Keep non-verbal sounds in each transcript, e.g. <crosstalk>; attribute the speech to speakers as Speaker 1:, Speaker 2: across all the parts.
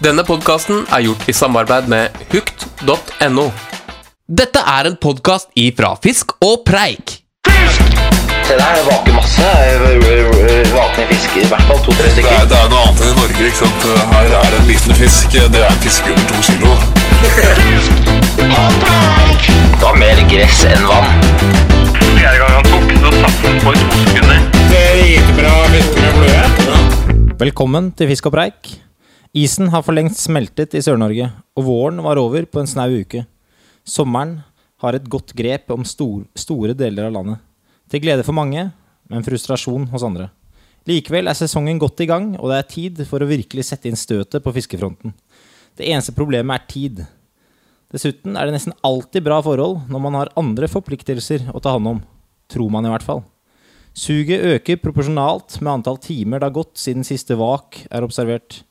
Speaker 1: Denne podkasten er gjort i samarbeid med hukt.no. Dette er en podkast ifra Fisk og Preik.
Speaker 2: Se der, det vaker masse. Vakne fisker, i hvert fall to-tre
Speaker 3: Det
Speaker 2: stykker.
Speaker 3: er, det er noe annet enn i Norge. ikke sant? Her er en liten fisk. Det er en fisk under to kilo.
Speaker 2: Det var mer gress enn vann.
Speaker 4: Fjerde gang han tok, så satt han på i to sekunder.
Speaker 5: Velkommen til Fisk og preik. Isen har for lengst smeltet i Sør-Norge, og våren var over på en snau uke. Sommeren har et godt grep om stor, store deler av landet. Til glede for mange, men frustrasjon hos andre. Likevel er sesongen godt i gang, og det er tid for å virkelig sette inn støtet på fiskefronten. Det eneste problemet er tid. Dessuten er det nesten alltid bra forhold når man har andre forpliktelser å ta hånd om. Tror man i hvert fall. Suget øker proporsjonalt med antall timer det har gått siden siste vak er observert.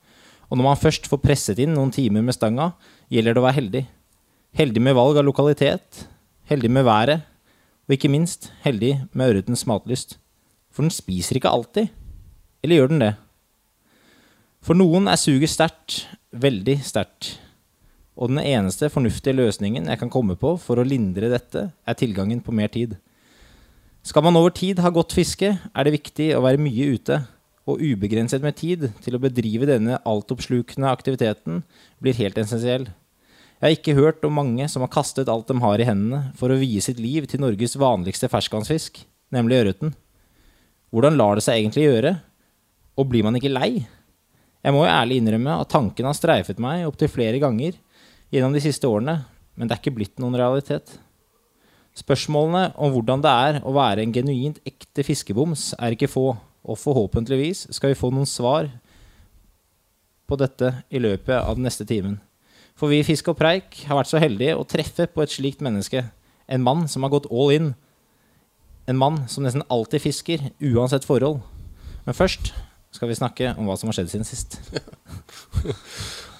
Speaker 5: Og når man først får presset inn noen timer med stanga, gjelder det å være heldig. Heldig med valg av lokalitet, heldig med været, og ikke minst heldig med ørretens matlyst. For den spiser ikke alltid. Eller gjør den det? For noen er suget sterkt, veldig sterkt. Og den eneste fornuftige løsningen jeg kan komme på for å lindre dette, er tilgangen på mer tid. Skal man over tid ha godt fiske, er det viktig å være mye ute, og ubegrenset med tid til å bedrive denne altoppslukende aktiviteten blir helt essensiell. Jeg har ikke hørt om mange som har kastet alt de har i hendene for å vie sitt liv til Norges vanligste ferskvannsfisk, nemlig ørreten. Hvordan lar det seg egentlig gjøre? Og blir man ikke lei? Jeg må jo ærlig innrømme at tanken har streifet meg opptil flere ganger gjennom de siste årene, men det er ikke blitt noen realitet. Spørsmålene om hvordan det er å være en genuint ekte fiskeboms, er ikke få, og forhåpentligvis skal vi få noen svar på dette i løpet av den neste timen. For vi i Fisk og Preik har vært så heldige å treffe på et slikt menneske. En mann som har gått all in. En mann som nesten alltid fisker, uansett forhold. Men først skal vi snakke om hva som har skjedd siden sist. <laughs>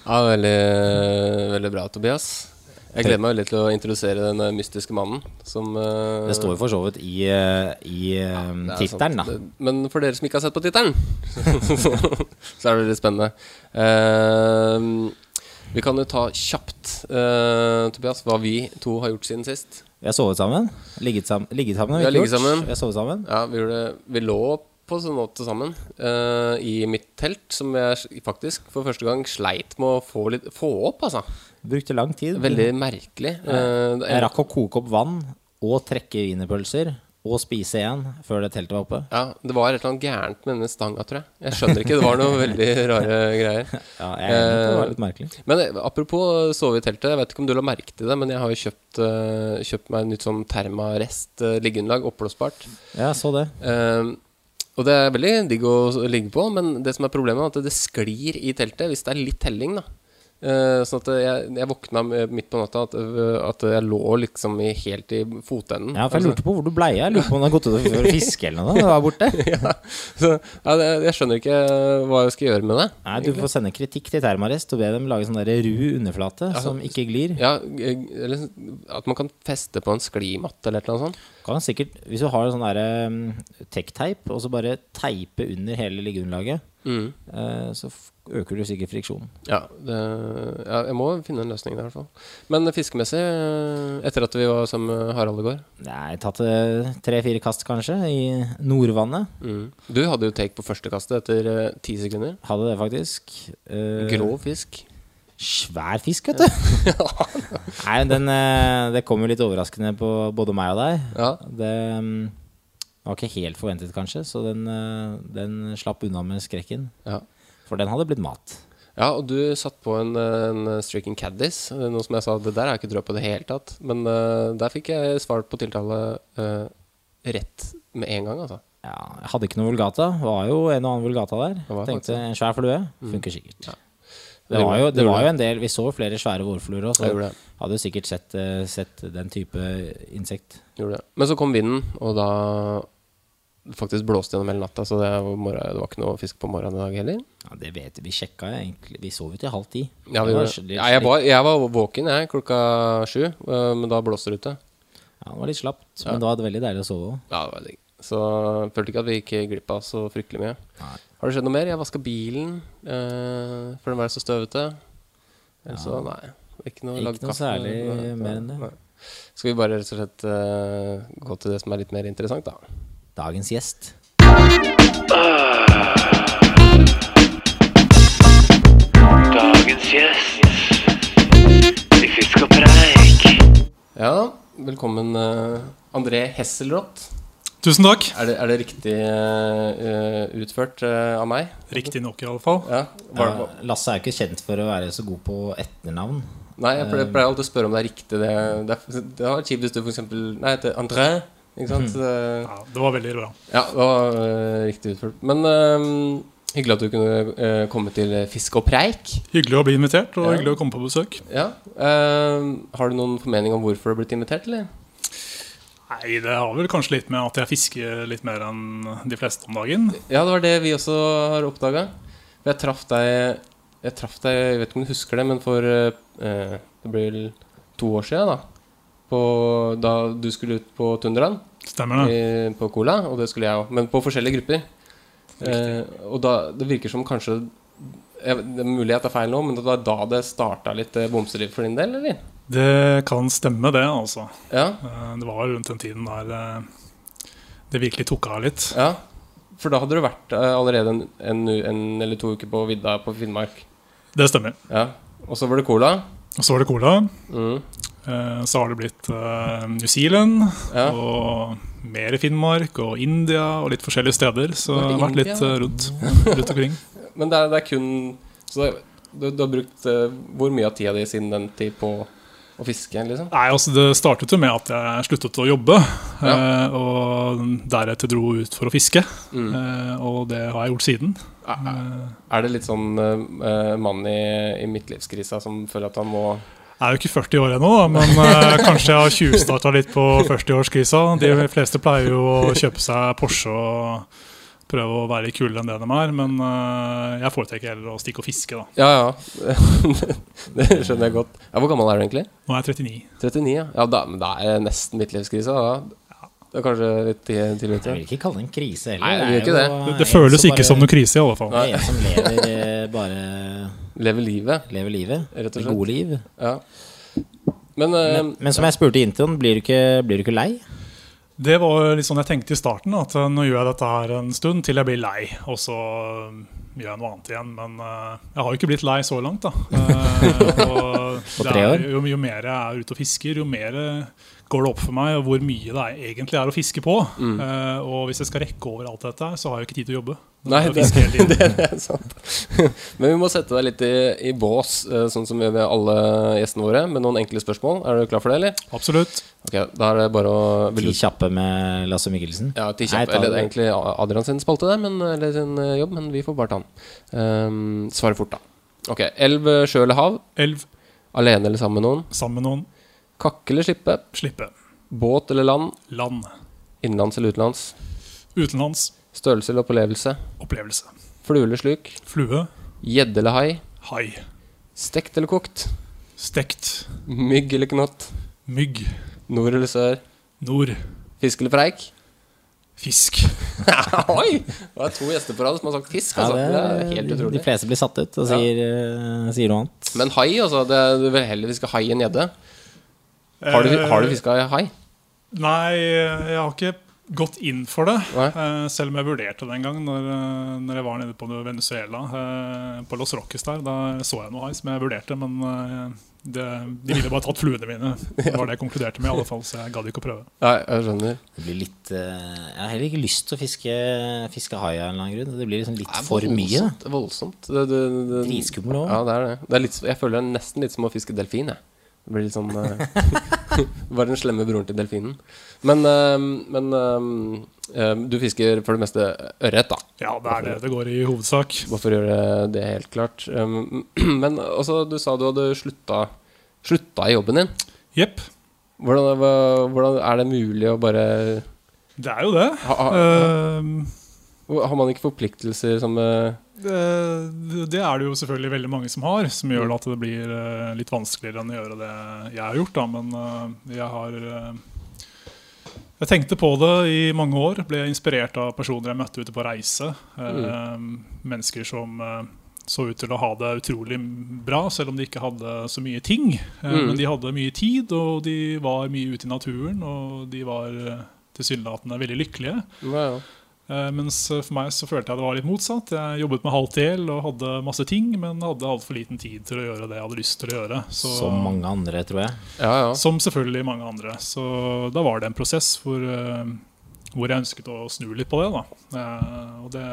Speaker 1: Ja, veldig, veldig bra, Tobias. Jeg gleder meg veldig til å introdusere den eh, mystiske mannen som uh,
Speaker 5: Det står jo for så vidt i, uh, i
Speaker 1: ja,
Speaker 5: tittelen, da.
Speaker 1: Det- Men for dere som ikke har sett på tittelen, <laughs> så er det litt spennende. Uh, vi kan jo ta kjapt, Tobias, hva vi to har gjort siden sist.
Speaker 5: Vi har sovet sammen. Ligget sammen. Ligget sammen
Speaker 1: Vi har ligget sammen.
Speaker 5: Vi har sovet sammen.
Speaker 1: Ja, vi, gjorde, vi lå på sånn måte sammen i mitt telt, som jeg faktisk for første gang sleit med å få, litt, få opp, altså.
Speaker 5: Brukte lang tid.
Speaker 1: Veldig merkelig. Eh,
Speaker 5: Jeg rakk å koke opp vann og trekke wienerpølser og spise igjen før det teltet var oppe.
Speaker 1: Ja, det var et eller annet gærent med denne stanga, tror jeg. Jeg skjønner ikke, det var noe veldig rare <laughs> greier.
Speaker 5: Ja, jeg at det var
Speaker 1: Eh,
Speaker 5: litt merkelig.
Speaker 1: Men eh, apropos sove i teltet, jeg vet ikke om du la merke til det, men jeg har jo kjøpt, eh, kjøpt meg nytt sånn termarest liggeunderlag, oppblåsbart.
Speaker 5: Ja, så det.
Speaker 1: Eh, og det er veldig digg å ligge på, men det som er problemet, er at det sklir i teltet hvis det er litt telling, da. Eh, sånn at jeg, jeg våkna midt på natta at, øh, at jeg lå liksom i, helt i fotenden.
Speaker 5: Ja, for jeg lurte på hvor du blei Jeg lurte på om du hadde gått ut for å fiske eller noe. Du var borte. <laughs>
Speaker 1: ja, så, ja, jeg skjønner ikke hva jeg skal gjøre med det.
Speaker 5: Nei, Du får sende kritikk til Termarest og be dem lage sånn ru underflate som ikke glir.
Speaker 1: Ja, eh, eller At man kan feste på en sklimatte eller noe sånt.
Speaker 5: Kan sikkert, Hvis du har sånn derre um, tech-teip, og så bare teipe under hele liggeunderlaget,
Speaker 1: Mm.
Speaker 5: eh, så øker du sikkert friksjonen.
Speaker 1: Ja, det, ja, jeg må finne en løsning der, i hvert fall. Men fiskemessig, eh, etter at vi var sammen med Harald i går
Speaker 5: Nei, tatt eh, tre-fire kast kanskje i Nordvannet.
Speaker 1: mm. Du hadde jo take på første kastet etter ti sekunder.
Speaker 5: Hadde det faktisk.
Speaker 1: Grå fisk.
Speaker 5: Svær fisk, vet du. <laughs> Nei, den, det kom jo litt overraskende på både meg og deg.
Speaker 1: Ja.
Speaker 5: Det mm, var ikke helt forventet, kanskje, så den, eh, den slapp unna med skrekken.
Speaker 1: Ja.
Speaker 5: For den hadde blitt mat.
Speaker 1: Ja, og du satt på en, en Streaking Caddis, noe som jeg sa det der har jeg ikke trua på i det hele tatt. Men uh, der fikk jeg svar på tiltale uh, rett med en gang, altså.
Speaker 5: Ja, jeg hadde ikke noe vulgata. Det var jo en og annen vulgata der. Tenkte
Speaker 1: Mm.
Speaker 5: en svær flue funker sikkert.
Speaker 1: Ja.
Speaker 5: Det var, jo, det
Speaker 1: Det
Speaker 5: var jo en del Vi så flere svære vårfluer òg, så
Speaker 1: det.
Speaker 5: Hadde jo sikkert sett, eh, sett den type insekt.
Speaker 1: Det. Men så kom vinden, og da faktisk blåste gjennom hele natta, så det var, det var ikke noe fisk på morgenen i dag heller.
Speaker 5: Ja, det vet vi. Vi sjekka egentlig Vi sov jo til halv ti.
Speaker 1: Ja, vi
Speaker 5: var
Speaker 1: det. ja, jeg, var, jeg var våken jeg, klokka sju, eh, men da blåste det ute.
Speaker 5: Ja, det var litt slapt, men det var veldig deilig å sove òg.
Speaker 1: Ja, det var digg. Så jeg følte ikke at vi gikk glipp av så fryktelig mye. Har det skjedd noe mer? Jeg vaska bilen, eh, for den var så støvete. Ellers så, nei. Ikke noe,
Speaker 5: Ikke noe
Speaker 1: kaffe,
Speaker 5: særlig
Speaker 1: nei,
Speaker 5: mer enn det.
Speaker 1: nei. Skal vi bare rett og slett uh, gå til det som er litt mer interessant, da?
Speaker 5: Dagens gjest.
Speaker 4: Dagens gjest i Fisk og preik.
Speaker 1: Ja, velkommen uh, André Hesselrott.
Speaker 6: Tusen takk.
Speaker 1: Er det, er det riktig uh, utført uh, av meg?
Speaker 6: Riktig nok, i alle fall.
Speaker 1: Ja. Var,
Speaker 5: Ja, Lasse er ikke kjent for å være så god på etternavn.
Speaker 1: Nei, jeg pleier, pleier alltid å spørre om det er riktig. Det, det, er, det var kjipt hvis du for eksempel Nei, heter André. Ikke sant? Eh,
Speaker 6: Ja, det var veldig bra.
Speaker 1: Ja, det var uh, riktig utført. Men uh, hyggelig at du kunne uh, komme til Fisk og preik.
Speaker 6: Hyggelig å bli invitert, og
Speaker 1: Ja.
Speaker 6: hyggelig å komme på besøk.
Speaker 1: Ja. eh, har du noen formening om hvorfor du har blitt invitert, eller?
Speaker 6: Nei, det har vel kanskje litt med at jeg fisker litt mer enn de fleste om dagen.
Speaker 1: Ja, det var det vi også har oppdaga. Jeg traff deg Jeg traff deg, jeg vet ikke om du husker det, men for eh, Det blir to år siden, da. På, da du skulle ut på tundraen
Speaker 6: Stemmer det?
Speaker 1: i, på Cola, og det skulle jeg òg. Men på forskjellige grupper. Eh, og da, det virker som kanskje jeg, Det er mulig at det er feil nå, men det var da det starta litt eh, bomseliv for din del, eller?
Speaker 6: Det kan stemme, det, altså.
Speaker 1: Ja,
Speaker 6: Eh, Det var rundt den tiden der eh, det virkelig tok av litt.
Speaker 1: ja. For da hadde du vært allerede en, en, en eller to uker på vidda på Finnmark.
Speaker 6: Det stemmer.
Speaker 1: Ja. Og så var det Cola.
Speaker 6: Og så var det cola.
Speaker 1: Mm.
Speaker 6: Eh, Så har det blitt eh, New Zealand
Speaker 1: Ja.
Speaker 6: og mer i Finnmark og India og litt forskjellige steder. Så
Speaker 1: det
Speaker 6: har vært litt eh, rundt, <laughs> rundt omkring.
Speaker 1: Men det er, det er kun Så det, du, du har brukt hvor mye av tida di siden den tid på å fiske, liksom?
Speaker 6: Nei, altså Det startet jo med at jeg sluttet å jobbe,
Speaker 1: Ja.
Speaker 6: og deretter dro ut for å fiske.
Speaker 1: Mm.
Speaker 6: Og det har jeg gjort siden.
Speaker 1: Er, er det litt sånn uh, mann i, i midtlivskrisa som føler at han må
Speaker 6: Jeg er jo ikke 40 år ennå, men uh, <laughs> kanskje jeg har tjuvstarta litt på 40-årskrisa. De fleste pleier jo å kjøpe seg Porsche og prøve å være kulere enn det de er. Men uh, jeg foretrekker heller å stikke og fiske, da.
Speaker 1: Ja, ja. <laughs> det skjønner jeg godt. Ja, Hvor gammel er du egentlig?
Speaker 6: Nå er jeg 39.
Speaker 1: 39, ja. ja da, men det er nesten midtlivskrisa. Da. Det er kanskje litt ti- tidlig
Speaker 5: Jeg vil ikke kalle det en krise heller.
Speaker 1: Nei, det
Speaker 5: er
Speaker 1: ikke
Speaker 5: jo
Speaker 1: det.
Speaker 6: Det, det føles
Speaker 5: som
Speaker 6: ikke
Speaker 5: bare-
Speaker 6: som noen krise, i alle fall.
Speaker 5: Det er en som lever eh, bare
Speaker 1: Lever livet,
Speaker 5: lever livet.
Speaker 1: rett og slett.
Speaker 5: gode liv.
Speaker 1: Ja. Men, eh,
Speaker 5: Men, men som jeg spurte Inton, blir du ikke, blir du ikke lei?
Speaker 6: Det var litt sånn jeg tenkte i starten, at eh, nå gjør jeg dette her en stund til jeg blir lei. Og så gjør jeg noe annet igjen. Men jeg har jo ikke blitt lei så langt, da. Eh, og <laughs> er, jo, jo mer jeg er ute og fisker, jo mer går det opp for meg hvor mye det er, egentlig er å fiske på.
Speaker 1: Mm.
Speaker 6: Uh, og hvis jeg skal rekke over alt dette, så har jeg jo ikke tid til å jobbe.
Speaker 1: Nei, det, <laughs> det, det er sant. <laughs> Men vi må sette deg litt i, i bås, eh, sånn som vi gjør med alle gjestene våre, med noen enkle spørsmål. Er du klar for det, eller?
Speaker 6: Absolutt.
Speaker 1: Ok, Da er det bare å
Speaker 5: Ti
Speaker 1: du,
Speaker 5: kjappe med Lasse Mikkelsen?
Speaker 1: ja, ti kjappe. Eller er egentlig Adrian sin spalte, der, men, eller sin eh, jobb, men vi får bare ta den. Um, Svare fort, da. Ok. Elv, sjø eller hav?
Speaker 6: Elv,
Speaker 1: Alene eller sammen med noen?
Speaker 6: sammen med noen,
Speaker 1: Kakke eller slippe?
Speaker 6: slippe.
Speaker 1: Båt eller land?
Speaker 6: Land.
Speaker 1: Innenlands eller utenlands?
Speaker 6: Utenlands.
Speaker 1: Størrelse eller opplevelse?
Speaker 6: Opplevelse.
Speaker 1: Flue eller sluk?
Speaker 6: Flue.
Speaker 1: Gjedde eller hai?
Speaker 6: Hai.
Speaker 1: Stekt eller kokt?
Speaker 6: Stekt.
Speaker 1: Mygg eller knott?
Speaker 6: Mygg.
Speaker 1: Nord eller sør?
Speaker 6: Nord.
Speaker 1: Fisk eller preik?
Speaker 6: Fisk. <laughs>
Speaker 1: Oi! Det er to gjester på rad som har sagt fisk.
Speaker 5: Ja,
Speaker 1: Altså.
Speaker 5: det,
Speaker 1: det, er helt utrolig.
Speaker 5: De fleste blir satt ut og
Speaker 1: Ja.
Speaker 5: sier, eh, sier noe annet.
Speaker 1: Men hai, altså. Det, du vil heller fiske hai enn gjedde. Har du, har du
Speaker 6: Eh,
Speaker 1: fiska hai?
Speaker 6: Nei, jeg har ikke gått inn for det.
Speaker 1: Nei.
Speaker 6: eh, Selv om jeg vurderte det en gang når, eh, når jeg var nede på Venezuela. På Los Roques der. Da så jeg noe hai som jeg vurderte, men det, de ville bare tatt fluene mine. <laughs> Det var det jeg konkluderte med, i alle fall, så jeg gadd ikke å prøve.
Speaker 1: Nei, jeg skjønner.
Speaker 5: Det blir litt Jeg har heller ikke lyst til å fiske, fiske hai av en eller annen grunn. Det blir liksom litt
Speaker 1: Det er
Speaker 5: for mye.
Speaker 1: voldsomt, Voldsomt. Det, det, det,
Speaker 5: Dritskummel òg.
Speaker 1: Ja, det er det. det er litt, jeg føler det er nesten litt som å fiske delfin. Jeg. Blir litt sånn eh, <laughs> <laughs> Bare den slemme broren til delfinen. Men, eh, men eh, du fisker for det meste ørret, da.
Speaker 6: Ja, det er det det går i hovedsak.
Speaker 1: Bare for å gjøre det helt klart. Um, <clears throat> men også, du sa du hadde slutta, slutta i jobben din.
Speaker 6: Jepp.
Speaker 1: Hvordan, hvordan er det mulig å bare
Speaker 6: Det er jo det.
Speaker 1: ha, ha,
Speaker 6: Eh,
Speaker 1: Har man ikke forpliktelser som
Speaker 6: det, det er det jo selvfølgelig veldig mange som har, som gjør at det blir eh, litt vanskeligere enn å gjøre det jeg har gjort. Da. Men eh, jeg har eh, Jeg tenkte på det i mange år. Ble inspirert av personer jeg møtte ute på reise. Mm. mennesker som så ut til å ha det utrolig bra, selv om de ikke hadde så mye ting. Mm. Men de hadde mye tid, og de var mye ute i naturen, og de var tilsynelatende veldig lykkelige. Wow. Mens eh, for meg så følte jeg det var litt motsatt. Jeg jobbet med halvt del og hadde masse ting, men hadde altfor liten tid til å gjøre det jeg hadde lyst til å gjøre. Så,
Speaker 5: Som mange andre, tror jeg.
Speaker 1: ja, ja.
Speaker 6: som selvfølgelig mange andre. Så da var det en prosess hvor, eh, hvor jeg ønsket å snu litt på det. Da. Eh, Og, det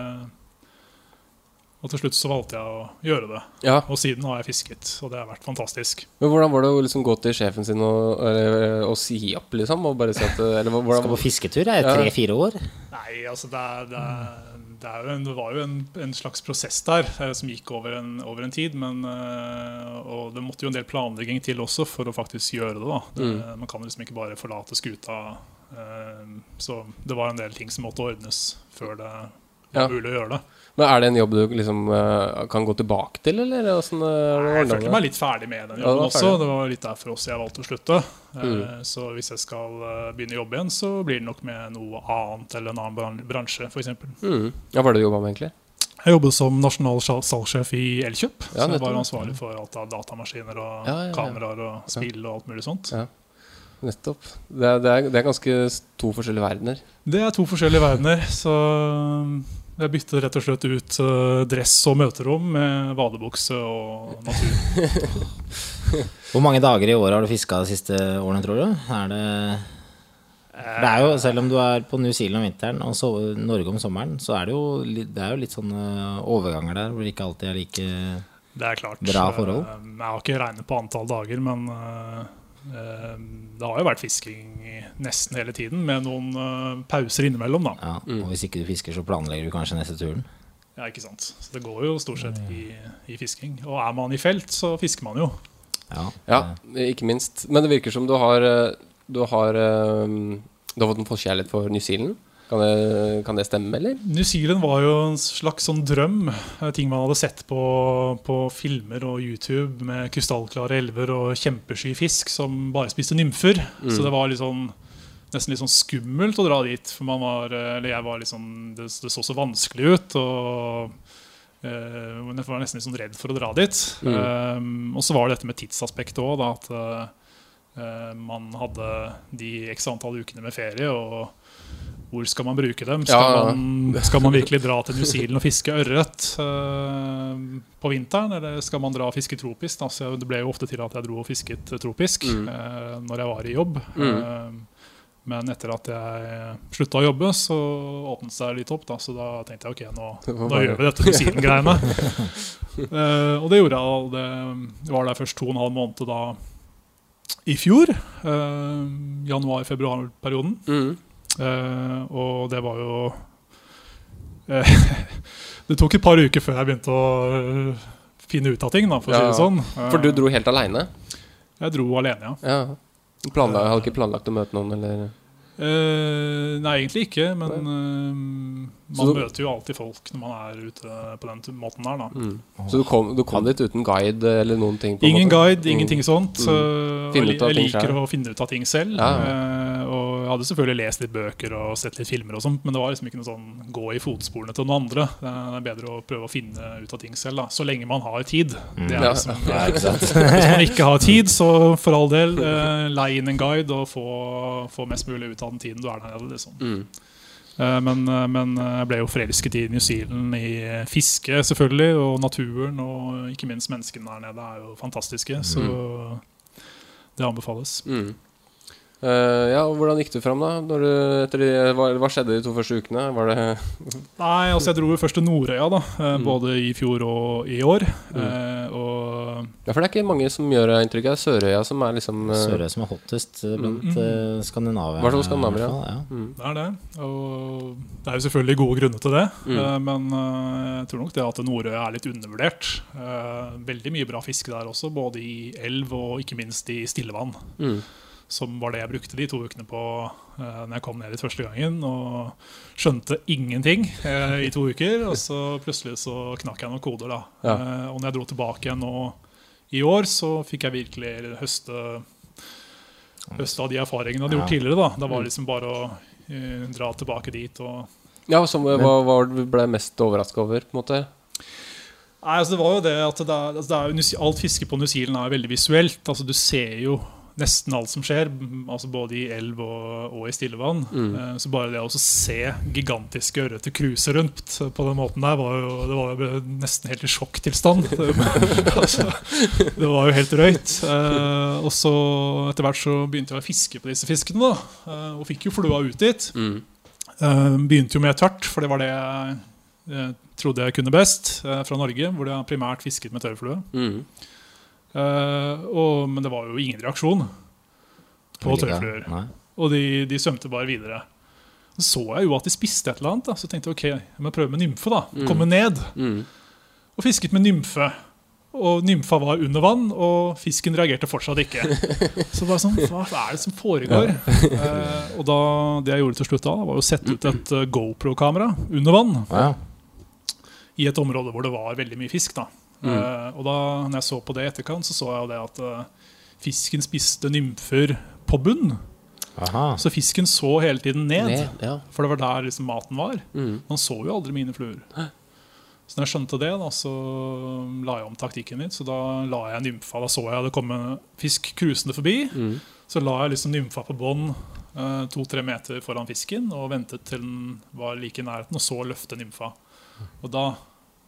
Speaker 6: og til slutt så valgte jeg å gjøre det.
Speaker 1: ja.
Speaker 6: Og siden har jeg fisket, og det har vært fantastisk.
Speaker 1: Men hvordan var det å liksom gå til sjefen sin og, eller, og si opp, liksom? Og bare si at Eller hvordan
Speaker 5: Skal på fisketur, jeg er
Speaker 1: Ja.
Speaker 5: tre-fire år.
Speaker 6: Nei, altså det, er, det, er, det, er jo en, det var jo en, en slags prosess der eh, som gikk over en, over en tid. Men, eh, og det måtte jo en del planlegging til også for å faktisk gjøre det. da det, Man kan liksom ikke bare forlate skuta. eh, så det var en del ting som måtte ordnes før det var
Speaker 1: Ja.
Speaker 6: mulig å gjøre det.
Speaker 1: Men Er det en jobb du liksom uh, kan gå tilbake til, eller? Åssen, eh,
Speaker 6: Jeg
Speaker 1: ordner
Speaker 6: følte meg litt ferdig med den jobben
Speaker 1: ja,
Speaker 6: også. Det var litt derfor også jeg valgte å slutte.
Speaker 1: Mm.
Speaker 6: Så hvis jeg skal begynne å jobbe igjen, så blir det nok med noe annet eller en annen bran- bransje, f.eks.
Speaker 1: Mm. Ja, hva er det du jobba med, egentlig?
Speaker 6: Jeg jobbet som nasjonal salgssjef i Elkjøp.
Speaker 1: Ja,
Speaker 6: så jeg var ansvarlig for alt av datamaskiner og
Speaker 1: Ja,
Speaker 6: kameraer og spill og alt mulig sånt.
Speaker 1: Ja. Nettopp. Det er, det, er, det er ganske to forskjellige verdener.
Speaker 6: Det er to forskjellige verdener, så jeg byttet rett og slett ut eh, dress og møterom med vadebukse og natur. <laughs>
Speaker 5: Hvor mange dager i året har du fiska de siste årene, tror du? Er det det er jo, Selv om du er på New Zealand om vinteren og så, Norge om sommeren, så er det jo, det er jo litt sånne overganger der hvor det ikke alltid er like
Speaker 6: Det er klart.
Speaker 5: Bra forhold.
Speaker 6: eh, Jeg har ikke regnet på antall dager, men eh, eh, det har jo vært fisking nesten hele tiden, med noen eh, pauser innimellom, da.
Speaker 5: ja, Og hvis ikke du fisker, så planlegger du kanskje neste turen.
Speaker 6: Ja, ikke sant? Så det går jo stort sett i, i fisking. Og er man i felt, så fisker man jo.
Speaker 5: Ja,
Speaker 1: Ja, ikke minst. Men det virker som du har eh, Du har, eh, du har fått en forkjærlighet for New Zealand. Kan det, kan det stemme, eller?
Speaker 6: New Zealand var jo en slags sånn drøm. eh, Ting man hadde sett på, på filmer og YouTube med krystallklare elver og kjempesky fisk som bare spiste nymfer. Så det var litt sånn, nesten litt sånn skummelt å dra dit. For man var, eh, eller jeg var litt sånn, det, det så så vanskelig ut. og Uh, jeg var nesten litt sånn redd for å dra dit. Eh, og så var det dette med tidsaspektet òg. At eh, man hadde de x antall ukene med ferie. og hvor skal man bruke dem? Skal,
Speaker 1: Ja.
Speaker 6: man, skal man virkelig dra til New Zealand og fiske ørret uh, på vinteren, eller skal man dra og fiske tropisk? Altså, det ble jo ofte til at jeg dro og fisket tropisk eh, når jeg var i jobb. Eh, men etter at jeg slutta å jobbe, så åpnet det seg litt opp. Da, så da tenkte jeg ok, nå, nå gjør vi dette New Zealand-greiene. Og det gjorde jeg. Det jeg var der først to og en halv måned da i fjor. Uh, Januar-februar-perioden.
Speaker 1: Mm.
Speaker 6: Eh, og det var jo eh, <laughs> Det tok et par uker før jeg begynte å eh, finne ut av ting, da, for å si det sånn.
Speaker 1: For du dro helt aleine?
Speaker 6: Jeg dro alene, ja.
Speaker 1: Ja. Du Planla, hadde ikke planlagt å møte noen, eller?
Speaker 6: Eh, nei, egentlig ikke, men eh, man
Speaker 1: du-
Speaker 6: møter jo alltid folk når man er ute på den måten der, da.
Speaker 1: Mm. Så du kom, du kom dit uten guide eller noen ting? på
Speaker 6: Ingen
Speaker 1: måte?
Speaker 6: guide,
Speaker 1: Mm.
Speaker 6: ingenting sånt.
Speaker 1: Mm.
Speaker 6: og
Speaker 1: ut av
Speaker 6: jeg liker
Speaker 1: selv.
Speaker 6: å finne ut av ting selv.
Speaker 1: Ja.
Speaker 6: eh, og jeg hadde selvfølgelig lest litt bøker og sett litt filmer, og sånt, men det var liksom ikke noe sånn gå i fotsporene til noen andre. Det er bedre å prøve å finne ut av ting selv, da. så lenge man har tid. Det er
Speaker 1: Ja.
Speaker 6: liksom,
Speaker 5: Ja, ikke sant?
Speaker 6: hvis man ikke har tid, så for all del, eh, leie inn en guide og få, få mest mulig ut av den tiden du er der nede. Liksom.
Speaker 1: Mm.
Speaker 6: Eh, Men, eh, men eh, jeg ble jo forelsket i New Zealand, i fiske selvfølgelig, og naturen, og ikke minst menneskene der nede er jo fantastiske. Så det anbefales.
Speaker 1: Mm. Eh, ja, og Hvordan gikk du fram, da? Når du, etter de, hva, hva skjedde de to første ukene? Var det <laughs>
Speaker 6: Nei, altså jeg dro jo først til Nordøya, da, eh,
Speaker 1: Mm.
Speaker 6: både i fjor og i år. Eh, og
Speaker 1: Ja, For det er ikke mange som gjør det inntrykk av Sørøya, som er liksom uh,
Speaker 5: Sørøya som er hottest blant
Speaker 6: Mm.
Speaker 5: uh, skandinavierne.
Speaker 1: Hva fall skandinaviere,
Speaker 5: i fall, ja.
Speaker 1: mm.
Speaker 6: det er det. Og det er jo selvfølgelig gode grunner til det.
Speaker 1: Mm.
Speaker 6: Men jeg tror nok det at Nordøya er litt undervurdert. Eh, Veldig mye bra fiske der også, både i elv og ikke minst i stillevann.
Speaker 1: Mm.
Speaker 6: Som var det jeg brukte de to ukene på uh, når jeg kom ned dit første gangen. Og skjønte ingenting uh, i to uker. Og så plutselig så knakk jeg noen koder. da.
Speaker 1: Ja.
Speaker 6: Uh, og når jeg dro tilbake igjen nå i år, så fikk jeg virkelig høste høste av de erfaringene jeg hadde gjort
Speaker 5: Ja.
Speaker 6: tidligere. Da Da var det liksom bare å uh, dra tilbake dit og
Speaker 1: Ja, som, hva, var ble du mest overraska over, på en måte?
Speaker 6: Nei, altså det var jo det at det er, altså det er, Alt fiske på New Zealand er veldig visuelt. Altså Du ser jo nesten alt som skjer, altså både i elv og, og i stillevann. Mm. Så bare det å se gigantiske ørreter cruise rundt på den måten der, var jo, det var jo nesten helt i sjokktilstand. <laughs> <laughs> altså, det var jo helt drøyt. Eh, og så etter hvert så begynte jeg å fiske på disse fiskene, da. eh, og fikk jo flua ut dit.
Speaker 1: Mm.
Speaker 6: Eh, begynte jo med tørt, for det var det jeg eh, trodde jeg kunne best eh, fra Norge, hvor jeg primært fisket med tørrflue.
Speaker 1: Mm.
Speaker 6: Eh, og, men det var jo ingen reaksjon på tørrfluer. Og de, de svømte bare videre. Så så jeg jo at de spiste et eller annet, da. så tenkte jeg ok, jeg må prøve med nymfe. da Komme ned.
Speaker 1: Mm.
Speaker 6: Og fisket med nymfe. Og nymfa var under vann, og fisken reagerte fortsatt ikke. <laughs> Så bare sånn, hva er det som foregår? Eh, og da, det jeg gjorde til slutt da, var å sette ut et eh, GoPro-kamera under vann.
Speaker 5: Ja.
Speaker 6: i et område hvor det var veldig mye fisk. Da.
Speaker 1: Mm.
Speaker 6: Eh, og da når jeg så på det i etterkant, så så jeg jo det at uh, fisken spiste nymfer på bunn.
Speaker 5: Aha.
Speaker 6: Så fisken så hele tiden ned,
Speaker 1: Ned, ja.
Speaker 6: for det var der liksom maten var.
Speaker 1: Mm.
Speaker 6: Man så jo aldri mine fluer. Så når jeg skjønte det, da, så la jeg om taktikken min. Så da la jeg nymfa. Da så jeg det kom en fisk krusende forbi.
Speaker 1: Mm.
Speaker 6: Så la jeg liksom nymfa på bånn uh, to-tre meter foran fisken og ventet til den var like i nærheten, og så løfte nymfa. Og da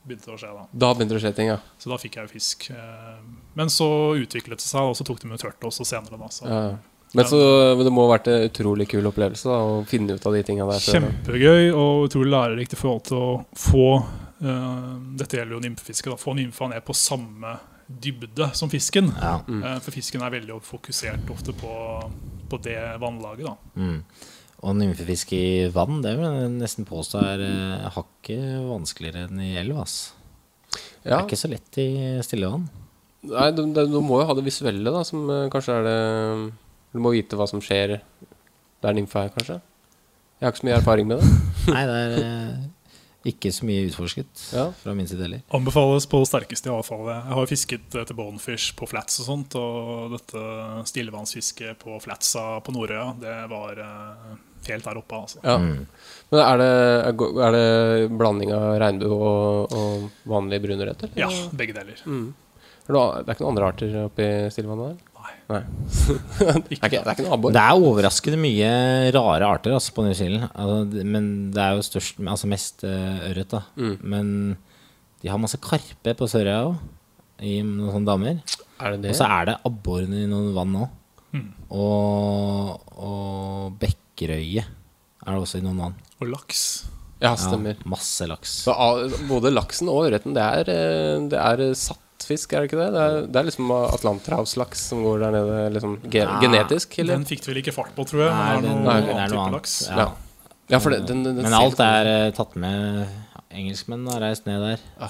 Speaker 6: begynte det å skje. da
Speaker 1: Da begynte det å skje ting, ja.
Speaker 6: Så da fikk jeg jo fisk. Eh, Men så utviklet det seg, og så tok de med tørt også senere. da så.
Speaker 1: ja. Men så det må ha vært en utrolig kul opplevelse da, å finne ut av de tinga der.
Speaker 6: Kjempegøy og utrolig lærerikt i forhold til å få uh, Dette gjelder jo nymfefiske. Få nymfa ned på samme dybde som fisken.
Speaker 5: Ja.
Speaker 1: Mm.
Speaker 6: Uh, For fisken er veldig fokusert ofte på, på det vannlaget. da
Speaker 5: Mm. Og nymfefiske i vann, det vil jeg nesten påstå er eh, hakket vanskeligere enn i elv. ass. Det
Speaker 1: Ja.
Speaker 5: er ikke så lett i stille vann.
Speaker 1: Nei, du, du, du må jo ha det visuelle, da, som eh, kanskje er det Du må vite hva som skjer der nymfa er, kanskje. Jeg har ikke så mye erfaring med det. <laughs> <laughs>
Speaker 5: Nei, det er eh, ikke så mye utforsket
Speaker 1: Ja.
Speaker 5: fra min side heller.
Speaker 6: Anbefales på sterkeste, fall. Jeg har fisket etter bonefish på flats og sånt, og dette stillevannsfisket på flatsa på Nordøya, det var eh, helt der oppe, altså.
Speaker 1: Ja.
Speaker 5: Mm.
Speaker 1: Men er det, er det blanding av regnbue og, og vanlig brunørret?
Speaker 6: Ja, begge deler.
Speaker 1: Mm. Er det, det er ikke noen andre arter oppi stillevannet der?
Speaker 6: Nei. <laughs>
Speaker 1: Det, er ikke, det er ikke noe?
Speaker 5: Det er overraskende mye rare arter altså, på New Zealand. Altså, men det er jo størst, altså mest uh, ørret. da.
Speaker 1: Mm.
Speaker 5: Men de har masse karpe på Sørøya òg, i noen sånne.
Speaker 1: Er det?
Speaker 5: Og så er det abborene i noen vann òg.
Speaker 6: Mm.
Speaker 5: Og, og bekkerøye er det også i noen vann.
Speaker 6: Og laks.
Speaker 1: Ja, stemmer.
Speaker 5: Ja, masse laks.
Speaker 1: Så både laksen og ørreten, det er, eh, det er satt fisk, er det ikke det? Det er, det er liksom atlanterhavslaks som går der nede, liksom ge
Speaker 5: Ja.
Speaker 1: genetisk, eller?
Speaker 6: Den fikk du vel ikke fart på, tror jeg.
Speaker 5: Nei, den-
Speaker 6: er noe,
Speaker 1: nei,
Speaker 5: det er noe annet.
Speaker 6: laks.
Speaker 5: Ja.
Speaker 1: Ja. Ja, for det, den, den, den
Speaker 5: Men alt er eh, tatt med Engelskmenn har reist ned der.
Speaker 1: Ah.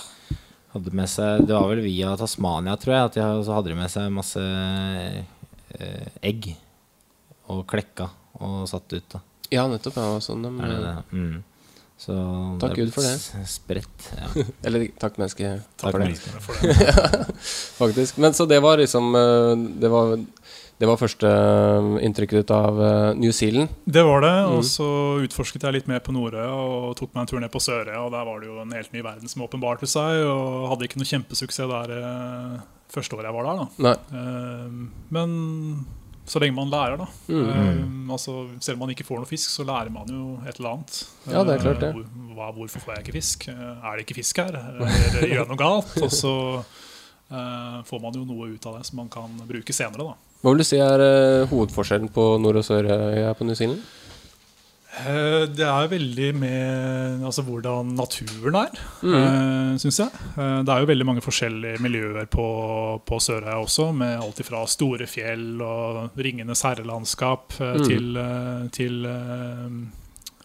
Speaker 5: Hadde med seg, Det var vel via Tasmania, tror jeg, at de hadde med seg masse eh, egg. Og klekka og satt ut. da
Speaker 1: Ja, nettopp. Ja, sånn, de,
Speaker 5: er det det? Mm. Så
Speaker 1: Takk Gud for det.
Speaker 5: Spredt. Ja. <laughs>
Speaker 1: Eller takk, menneske.
Speaker 6: Takk
Speaker 1: for det.
Speaker 6: for det. <laughs>
Speaker 1: Faktisk. Men så det var liksom eh, Det var, det var første eh, inntrykket ditt av eh, New Zealand.
Speaker 6: Det var det. Og
Speaker 1: Mm.
Speaker 6: så utforsket jeg litt mer på Nordøya og tok meg en tur ned på Sørøya. Og der var det jo en helt ny verden som åpenbarte seg, og hadde ikke noe kjempesuksess der første året jeg var der. da
Speaker 1: Nei.
Speaker 6: Men så lenge man lærer, da.
Speaker 1: Mm.
Speaker 6: Uh, altså, selv om man ikke får noe fisk, så lærer man jo et eller annet.
Speaker 1: Ja, det er klart det.
Speaker 6: Uh, hva, hvorfor får jeg ikke fisk? Eh, Er det ikke fisk her? Eller gjør jeg noe galt? Og så uh, får man jo noe ut av det som man kan bruke senere. da
Speaker 1: Hva vil du si er eh, hovedforskjellen på nord- og sørøya på New Zealand?
Speaker 6: Eh, Det er veldig med altså, hvordan naturen er, mm. syns jeg. Eh, Det er jo veldig mange forskjellige miljøer på, på Sørøya også, med alt ifra store fjell og Ringenes herrelandskap eh,
Speaker 1: Mm.
Speaker 6: til, eh, til eh,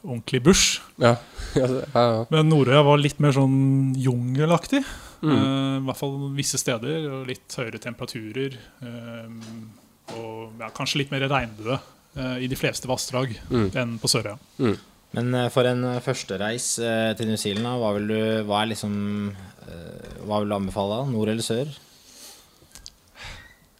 Speaker 6: ordentlig bush.
Speaker 1: Ja. <laughs> ja, ja.
Speaker 6: Men Nordøya var litt mer sånn jungelaktig.
Speaker 1: Mm.
Speaker 6: Uh, I hvert fall visse steder. Og litt høyere temperaturer. Uh, og ja, kanskje litt mer regnbue eh, i de fleste vassdrag
Speaker 1: Mm.
Speaker 6: enn på Sørøya.
Speaker 1: Mm.
Speaker 5: Men eh, for en eh, førstereis eh, til New Zealand, hva vil du Hva er liksom eh, Hva vil du anbefale? Nord eller sør?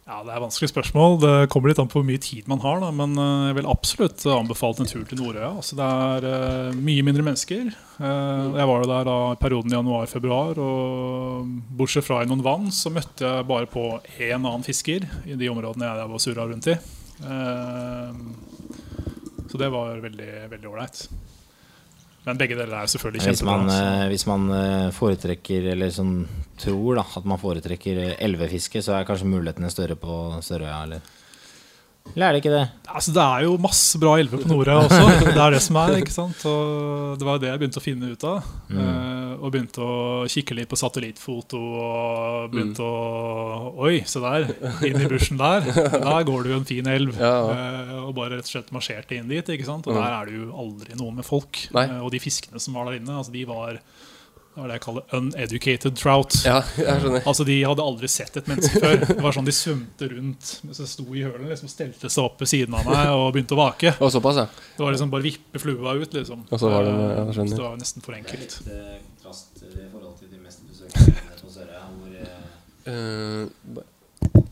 Speaker 6: Ja, Det er vanskelig spørsmål. Det kommer litt an på hvor mye tid man har. Da. Men eh, jeg vil absolutt anbefale en tur til Nordøya. Altså, det er eh, mye mindre mennesker. Eh, jeg var jo der da i perioden januar-februar. Og bortsett fra i noen vann, så møtte jeg bare på én annen fisker i de områdene jeg var surra rundt i. Eh, så det var veldig veldig ålreit. Men begge deler er selvfølgelig
Speaker 5: Hvis man, eh, hvis man eh, foretrekker, eller sånn tror da, at man foretrekker eh, elvefiske, så er kanskje mulighetene større på Sørøya, eller? Eller er det ikke det?
Speaker 6: Altså, det er jo masse bra elver på Nordøya også. <laughs> Det er det som er. ikke sant? Og det var jo det jeg begynte å finne ut av. Eh, og begynte å kikke litt på satellittfoto og begynte å Oi, se der! Inn i bushen der. Der går det jo en fin elv.
Speaker 1: Ja,
Speaker 6: Eh, og bare rett og slett marsjerte inn dit. ikke sant? Og der er det jo aldri noen med folk.
Speaker 1: Nei.
Speaker 6: Eh, og de fiskene som var der inne, altså de var det var det jeg kaller uneducated trout.
Speaker 1: Ja, jeg skjønner.
Speaker 6: Altså De hadde aldri sett et menneske før. Det var sånn De svømte rundt mens jeg sto i hølen. liksom Stelte seg opp ved siden av meg og begynte å vake.
Speaker 1: Og såpass, ja.
Speaker 6: Det var liksom bare vippe flua ut. liksom
Speaker 1: Og så var det-
Speaker 6: Eh,
Speaker 1: ja, jeg skjønner.
Speaker 6: så det var nesten for enkelt.
Speaker 5: kontrast i forhold til de meste besøkende på Sørøya, hvor
Speaker 1: Eh, ba-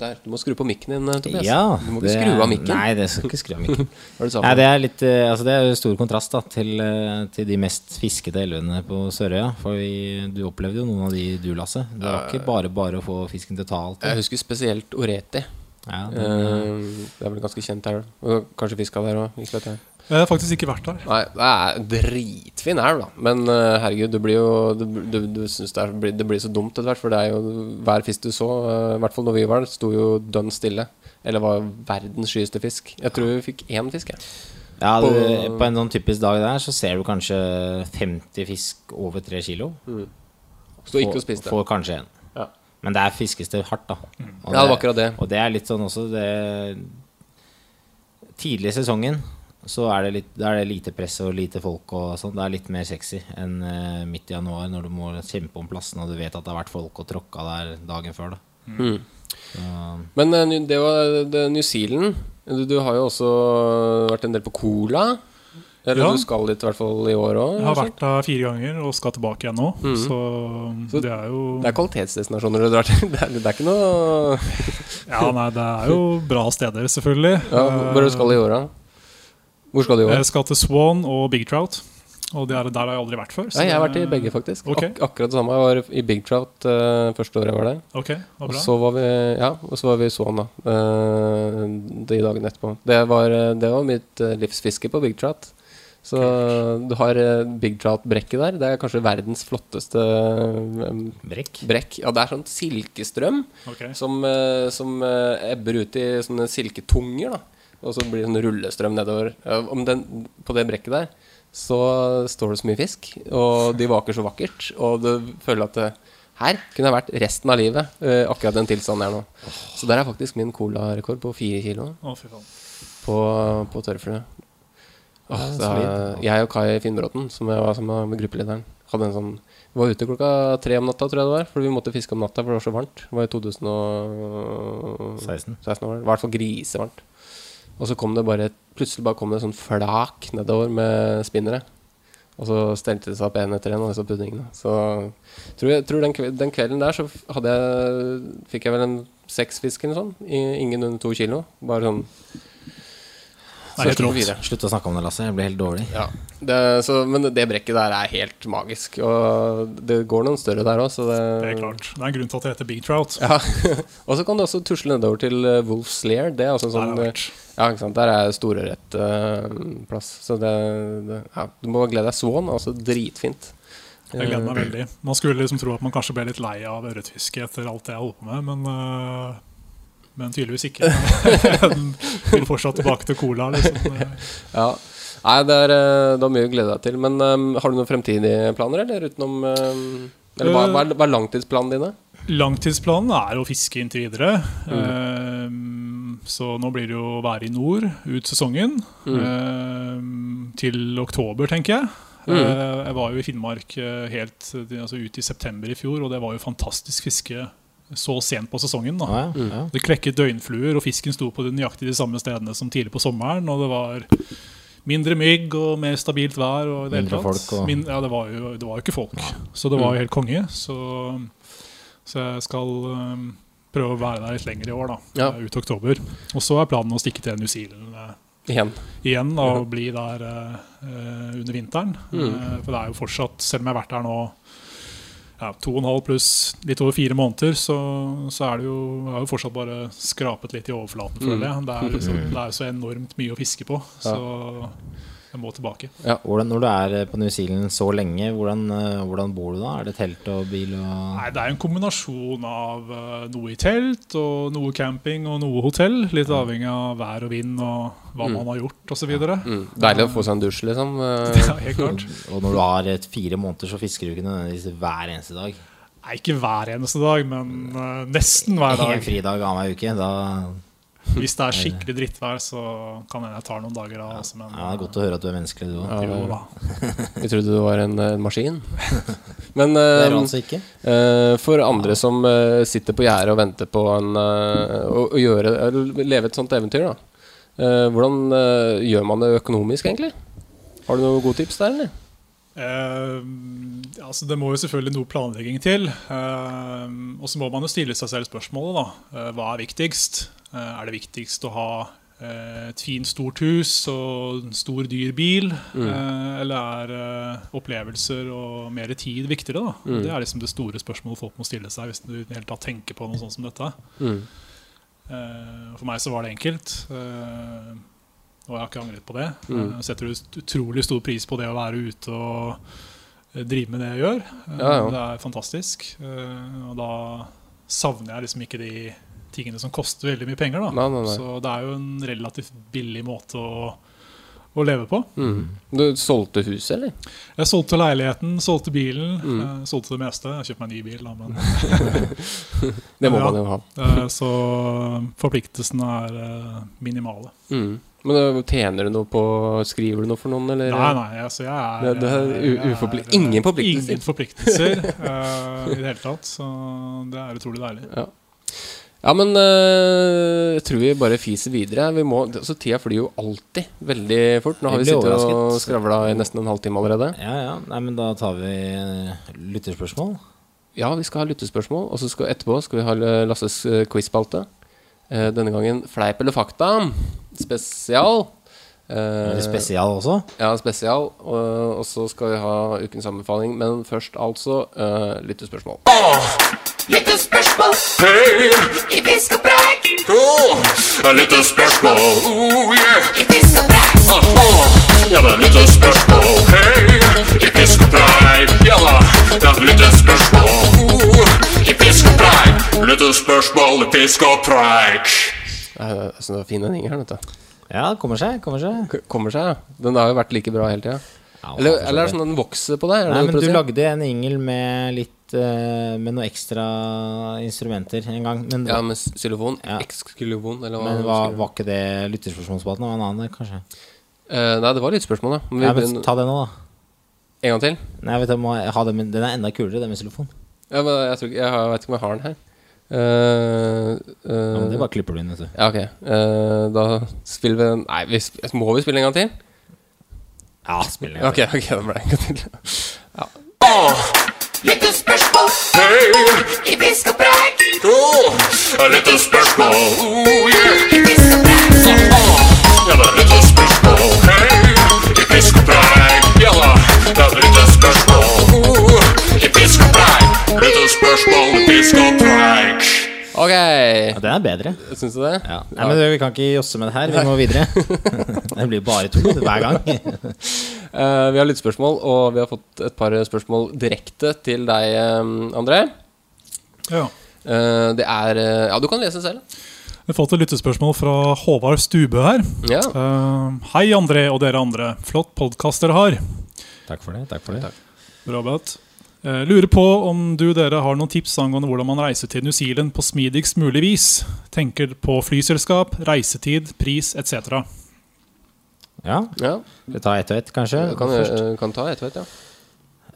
Speaker 1: der. Du må skru på mikken din, Tobias.
Speaker 5: Ja,
Speaker 1: du må ikke skru av mikken.
Speaker 5: Nei, det skal ikke skru av mikken. <laughs>
Speaker 1: Det?
Speaker 5: Nei, det er litt eh, Altså det er stor kontrast da til, eh, til de mest fiskede elvene på Sørøya. For vi, du opplevde jo noen av de du, Lasse. Det var ikke bare bare å få fisken til å ta alt.
Speaker 1: Jeg husker spesielt Oreti.
Speaker 5: Ja,
Speaker 1: det er vel ganske kjent her. Kanskje fiska der òg.
Speaker 6: Jeg har faktisk ikke vært der.
Speaker 1: Nei, det er dritfin elv, da. Men eh, herregud, du blir jo Du, du, du syns det, blir- det blir så dumt etter hvert. For det er jo hver fisk du så, eh, i hvert fall når vi var der, sto jo dønn stille. Eller var verdens skyeste fisk. Jeg tror vi fikk én fisk, jeg.
Speaker 5: ja, du,
Speaker 1: på-
Speaker 5: på en sånn typisk dag der så ser du kanskje 50 fisk over 3 kilo.
Speaker 1: Sto ikke
Speaker 5: Får-
Speaker 1: og spiste.
Speaker 5: Får kanskje en. Men der fiskes det hardt, da. Og
Speaker 1: Ja, det var akkurat det.
Speaker 5: Og det er litt sånn også det Tidlig i sesongen så er det, litt, da er det lite press og lite folk og sånn. Det er litt mer sexy enn uh, midt i januar, når du må kjempe om plassene og du vet at det har vært folk og tråkka der dagen før. Da.
Speaker 1: Mm.
Speaker 5: Så,
Speaker 1: Men eh, det var det, New Zealand du, du har jo også vært en del på Cola. Eller
Speaker 6: Ja.
Speaker 1: du skal dit i hvert fall i år òg?
Speaker 6: Jeg har vært der fire ganger og skal tilbake igjen nå. Så,
Speaker 1: Så
Speaker 6: det er jo
Speaker 1: Det er kvalitetsdestinasjoner du drar til. <laughs> Det er, det er ikke noe <laughs>
Speaker 6: Ja, nei, det er jo bra steder, selvfølgelig.
Speaker 1: ja, Hvor du skal i år, da? Hvor skal du i år?
Speaker 6: Jeg skal til Swan og Big Trout. Og det er, der har jeg aldri vært før.
Speaker 1: Nei, jeg har vært i begge, faktisk.
Speaker 6: Okay.
Speaker 1: Ak akkurat det samme. Jeg var i Big Trout uh, første året jeg var der.
Speaker 6: Okay, var
Speaker 1: Og så var vi Ja, og så var vi i Swan, da. uh, de dagene etterpå. Det var, eh, det var mitt uh, livsfiske på Big Trout. Så du har eh, Big Trout-brekket der. Det er kanskje verdens flotteste eh,
Speaker 5: brekk.
Speaker 1: brekk. Ja, det er sånn silkestrøm
Speaker 6: okay.
Speaker 1: som, eh, som ebber ut i sånne silketunger, da. Og så blir det sånn rullestrøm nedover. Om den, på det brekket der så står det så mye fisk, og de vaker så vakkert. Og du føler at det, her kunne jeg vært resten av livet, akkurat den tilstanden her nå. Så der er faktisk min colarekord på fire kilo
Speaker 6: Å,
Speaker 1: på, på tørrflue. Det er, jeg og Kai Finnbråten, som jeg var sammen med gruppelederen, hadde en sånn Vi var ute klokka tre om natta, tror jeg det var, fordi vi måtte fiske om natta, for det var så varmt. Det var i 2016
Speaker 5: 16.
Speaker 1: år. I hvert fall grisevarmt. Og så kom det bare plutselig bare kom det sånn flak nedover med spinnere. Og så stelte det seg opp én etter én, disse puddingene. Så tror jeg tror den, kvelden, den kvelden der så jeg, fikk jeg vel en seks fisk eller sånn. Ingen under to kilo. Bare sånn
Speaker 6: Det er helt
Speaker 1: så
Speaker 6: rått.
Speaker 5: Slutt å snakke om det, Lasse. Jeg blir helt dårlig.
Speaker 1: Ja, det, så, men det brekket der er helt magisk. Og det går noen større der òg, så det,
Speaker 6: Det er klart. Det er en grunn til at det heter Big Trout.
Speaker 1: Ja. <laughs> og så kan du også tusle nedover til uh, Wolf's Lair. Det er
Speaker 6: altså
Speaker 1: sånn
Speaker 6: jeg
Speaker 1: uh,
Speaker 6: vært.
Speaker 1: Ja, ikke sant. Der er storørret uh, plass. Så det, det ja, Du må glede deg. Swan er også dritfint.
Speaker 6: Jeg gleder meg
Speaker 1: Eh,
Speaker 6: veldig. Man skulle liksom tro at man kanskje ble litt lei av ørretfiske etter alt det jeg holder på med, men, øh, men tydeligvis ikke. <laughs> Den vil fortsatt tilbake til cola. Liksom. <laughs>
Speaker 1: Ja. Nei, det er, uh, det er mye å glede deg til. Men um, har du noen fremtidige planer, eller utenom um, Eller hva, hva, er, hva er langtidsplanen dine?
Speaker 6: Langtidsplanen er å fiske inntil videre.
Speaker 1: Mm.
Speaker 6: Um, så nå blir det jo å være i nord ut sesongen.
Speaker 1: Mm.
Speaker 6: Til oktober, tenker jeg.
Speaker 1: Mm.
Speaker 6: Eh, jeg var jo i Finnmark eh, helt eh, altså ut i september i fjor, og det var jo fantastisk fiske så sent på sesongen. da
Speaker 5: ja.
Speaker 1: Mm.
Speaker 5: Ja.
Speaker 6: Det klekket døgnfluer, og fisken sto på de nøyaktig de samme stedene som tidlig på sommeren. Og det var mindre mygg og mer stabilt vær. Og det
Speaker 5: Mindre folk og-
Speaker 6: Min, ja, det var, jo, det var jo ikke folk. Så det var jo helt konge. Så, så jeg skal um, prøve å være der litt lenger i år, da.
Speaker 1: Ja.
Speaker 6: Ut oktober. Og så er planen å stikke til New Zealand eh,
Speaker 1: Igjen.
Speaker 6: igjen da, og bli der eh, under vinteren.
Speaker 1: Mm.
Speaker 6: Uh, for det er jo fortsatt, selv om jeg har vært der nå ja, to og en halv pluss litt over fire måneder, så, så er det jo, har jo fortsatt bare skrapet litt i overflaten,
Speaker 1: Mm.
Speaker 6: føler jeg. Det er, liksom, det er så enormt mye å fiske på, så jeg må tilbake.
Speaker 5: Hvordan, når du er eh, på New Zealand så lenge, hvordan, eh, hvordan bor du da? Er det telt og bil og
Speaker 6: Nei, Det er en kombinasjon av eh, noe i telt, og noe camping og noe hotell. Litt avhengig av vær og vind og hva man har gjort osv. Ja.
Speaker 1: Mm. Deilig å få seg en dusj, liksom. <laughs>
Speaker 6: Ja, helt klart.
Speaker 5: Og når du har et fire måneder, så fisker du ikke nødvendigvis hver eneste dag.
Speaker 6: Nei, ikke hver eneste dag, men nesten hver dag.
Speaker 5: En
Speaker 6: dag.
Speaker 5: fridag annenhver uke. Da
Speaker 6: Hvis det er skikkelig drittvær, så kan hende jeg tar noen dager av. Altså, men
Speaker 5: ja, det er godt å høre at du er menneskelig, du òg.
Speaker 6: Ja. <laughs>
Speaker 1: Vi trodde du var en, en maskin. <laughs> Men eh,
Speaker 5: altså ikke.
Speaker 1: eh, for andre som uh, sitter på gjerdet og venter på en, uh, å, å gjøre, leve et sånt eventyr, da. Eh, hvordan gjør man det økonomisk, egentlig? Har du noen gode tips der, eller?
Speaker 6: Eh, altså det må jo selvfølgelig noe planlegging til. Eh, og så må man jo stille seg selv spørsmålet, da. Eh, hva er viktigst? Er det viktigst å ha et fint, stort hus og en stor, dyr bil? Eh, eller er opplevelser og mer tid viktigere? da? Det er liksom det store spørsmålet folk må stille seg hvis du helt tatt tenker på noe sånt som dette.
Speaker 1: Mm.
Speaker 6: Eh, for meg så var det enkelt. eh, og jeg har ikke angret på det.
Speaker 1: Mm.
Speaker 6: Jeg setter utrolig stor pris på det å være ute og eh, drive med det jeg gjør. Eh,
Speaker 1: Ja, ja.
Speaker 6: Det er fantastisk. Eh, Og da savner jeg liksom ikke de tingene som koster veldig mye penger.
Speaker 1: Nei, nei, nei.
Speaker 6: Så det er jo en relativt billig måte å, å leve på.
Speaker 1: Mm. Du solgte huset, eller?
Speaker 6: Jeg solgte leiligheten, solgte bilen,
Speaker 1: Mm.
Speaker 6: eh, solgte det meste. Jeg kjøpte meg en ny bil, da, men <laughs>
Speaker 1: Det må
Speaker 6: Ja.
Speaker 1: man jo ha.
Speaker 6: eh, Så forpliktelsene er eh, minimale.
Speaker 1: Mm. Men eh, tjener du noe på Skriver du noe for noen, eller?
Speaker 6: Nei, nei, altså jeg er,
Speaker 1: Det- det er
Speaker 6: er,
Speaker 1: ingen forpliktelser.
Speaker 6: Ingen forpliktelser uh, i det hele tatt. Så det er utrolig deilig.
Speaker 1: Ja, men eh, jeg tror vi bare fiser videre. Vi må, altså, tida flyr jo alltid veldig fort. Nå har vi sittet og skravla i nesten en halvtime allerede.
Speaker 5: Ja, ja. Nei, men da tar vi lytterspørsmål.
Speaker 1: Ja, vi skal ha lyttespørsmål, og så skal etterpå skal vi ha Lasses quiz-spalte. Eh, denne gangen fleip eller fakta spesial. Eh,
Speaker 5: Er det spesial også?
Speaker 1: Ja, spesial. Og, og så skal vi ha ukens anbefaling. Men først altså uh, lyttespørsmål.
Speaker 3: Lyttespørsmål I fisk og preik! Oh, et lite spørsmål. Oh, yeah. I fisk og preik. Ja, det et lite spørsmål. Hei! I fisk og preik. Ja da, det er et lite spørsmål. I fisk og preik. Lite i fisk og preik.
Speaker 1: Var fin den her, vet du.
Speaker 5: Ja, kommer seg. Kommer seg.
Speaker 1: K- Kommer seg, ja. Den har jo vært like bra hele tida.
Speaker 5: Ja,
Speaker 1: Eller, eller er det sånn at den vokser på deg?
Speaker 5: Nei, men du lagde en ingel med litt eh, Med noen ekstra instrumenter en gang. Men,
Speaker 1: Ja, med xylofon.
Speaker 5: Ja.
Speaker 1: Xylofon, eller hva
Speaker 5: men var, var ikke det lytterspørsmålsspalten? Var en annen, kanskje?
Speaker 1: Uh, nei, det var litt spørsmål, da. Men vi
Speaker 5: Ja, men ta det nå, da.
Speaker 1: En gang til?
Speaker 5: Nei, jeg vet, jeg må ha det men Den er enda kulere, den med xylofon.
Speaker 1: Ja, men jeg, tror jeg, har, jeg vet ikke om jeg har den her. Eh,
Speaker 5: Ja, men det bare klipper du inn, Altså.
Speaker 1: ja, ok. Uh, da spiller vi Nei, vi, sp- må vi spille en gang til?
Speaker 5: Ja, spill til
Speaker 1: Ok, ok, da ble det en gang til.
Speaker 3: Hei! I Bisk og preik. Oh, et lite spørsmål. Oh, yeah. I Bisk og preik. Oh, ja, det er litt spørsmål. Hei! I Bisk og preik. Ja da, det er litt spørsmål. Oh, i fisk og.
Speaker 1: Ok,
Speaker 5: Ja, den er bedre.
Speaker 1: syns du det?
Speaker 5: Ja. Nei, men Vi kan ikke josse med det her. Vi må videre. <laughs> det blir bare to hver gang.
Speaker 1: uh, <laughs> vi har lyttespørsmål, og vi har fått et par spørsmål direkte til deg, eh, André.
Speaker 6: Ja.
Speaker 1: Uh, det er uh, Ja, du kan lese selv.
Speaker 6: Vi har fått et lyttespørsmål fra Håvard Stubø her.
Speaker 1: Ja.
Speaker 6: Uh, hei, André og dere andre. Flott podkast dere har.
Speaker 5: Takk for det. takk for det
Speaker 6: Bra bet. Eh, lurer på om du dere har noen tips angående hvordan man reiser til New Zealand på smidigst mulig vis. Tenker på flyselskap, reisetid, pris etc.
Speaker 5: Ja,
Speaker 1: ja.
Speaker 5: Vi tar ett og ett, kanskje.
Speaker 1: Du kan, eh, kan ta ett og ett, ja.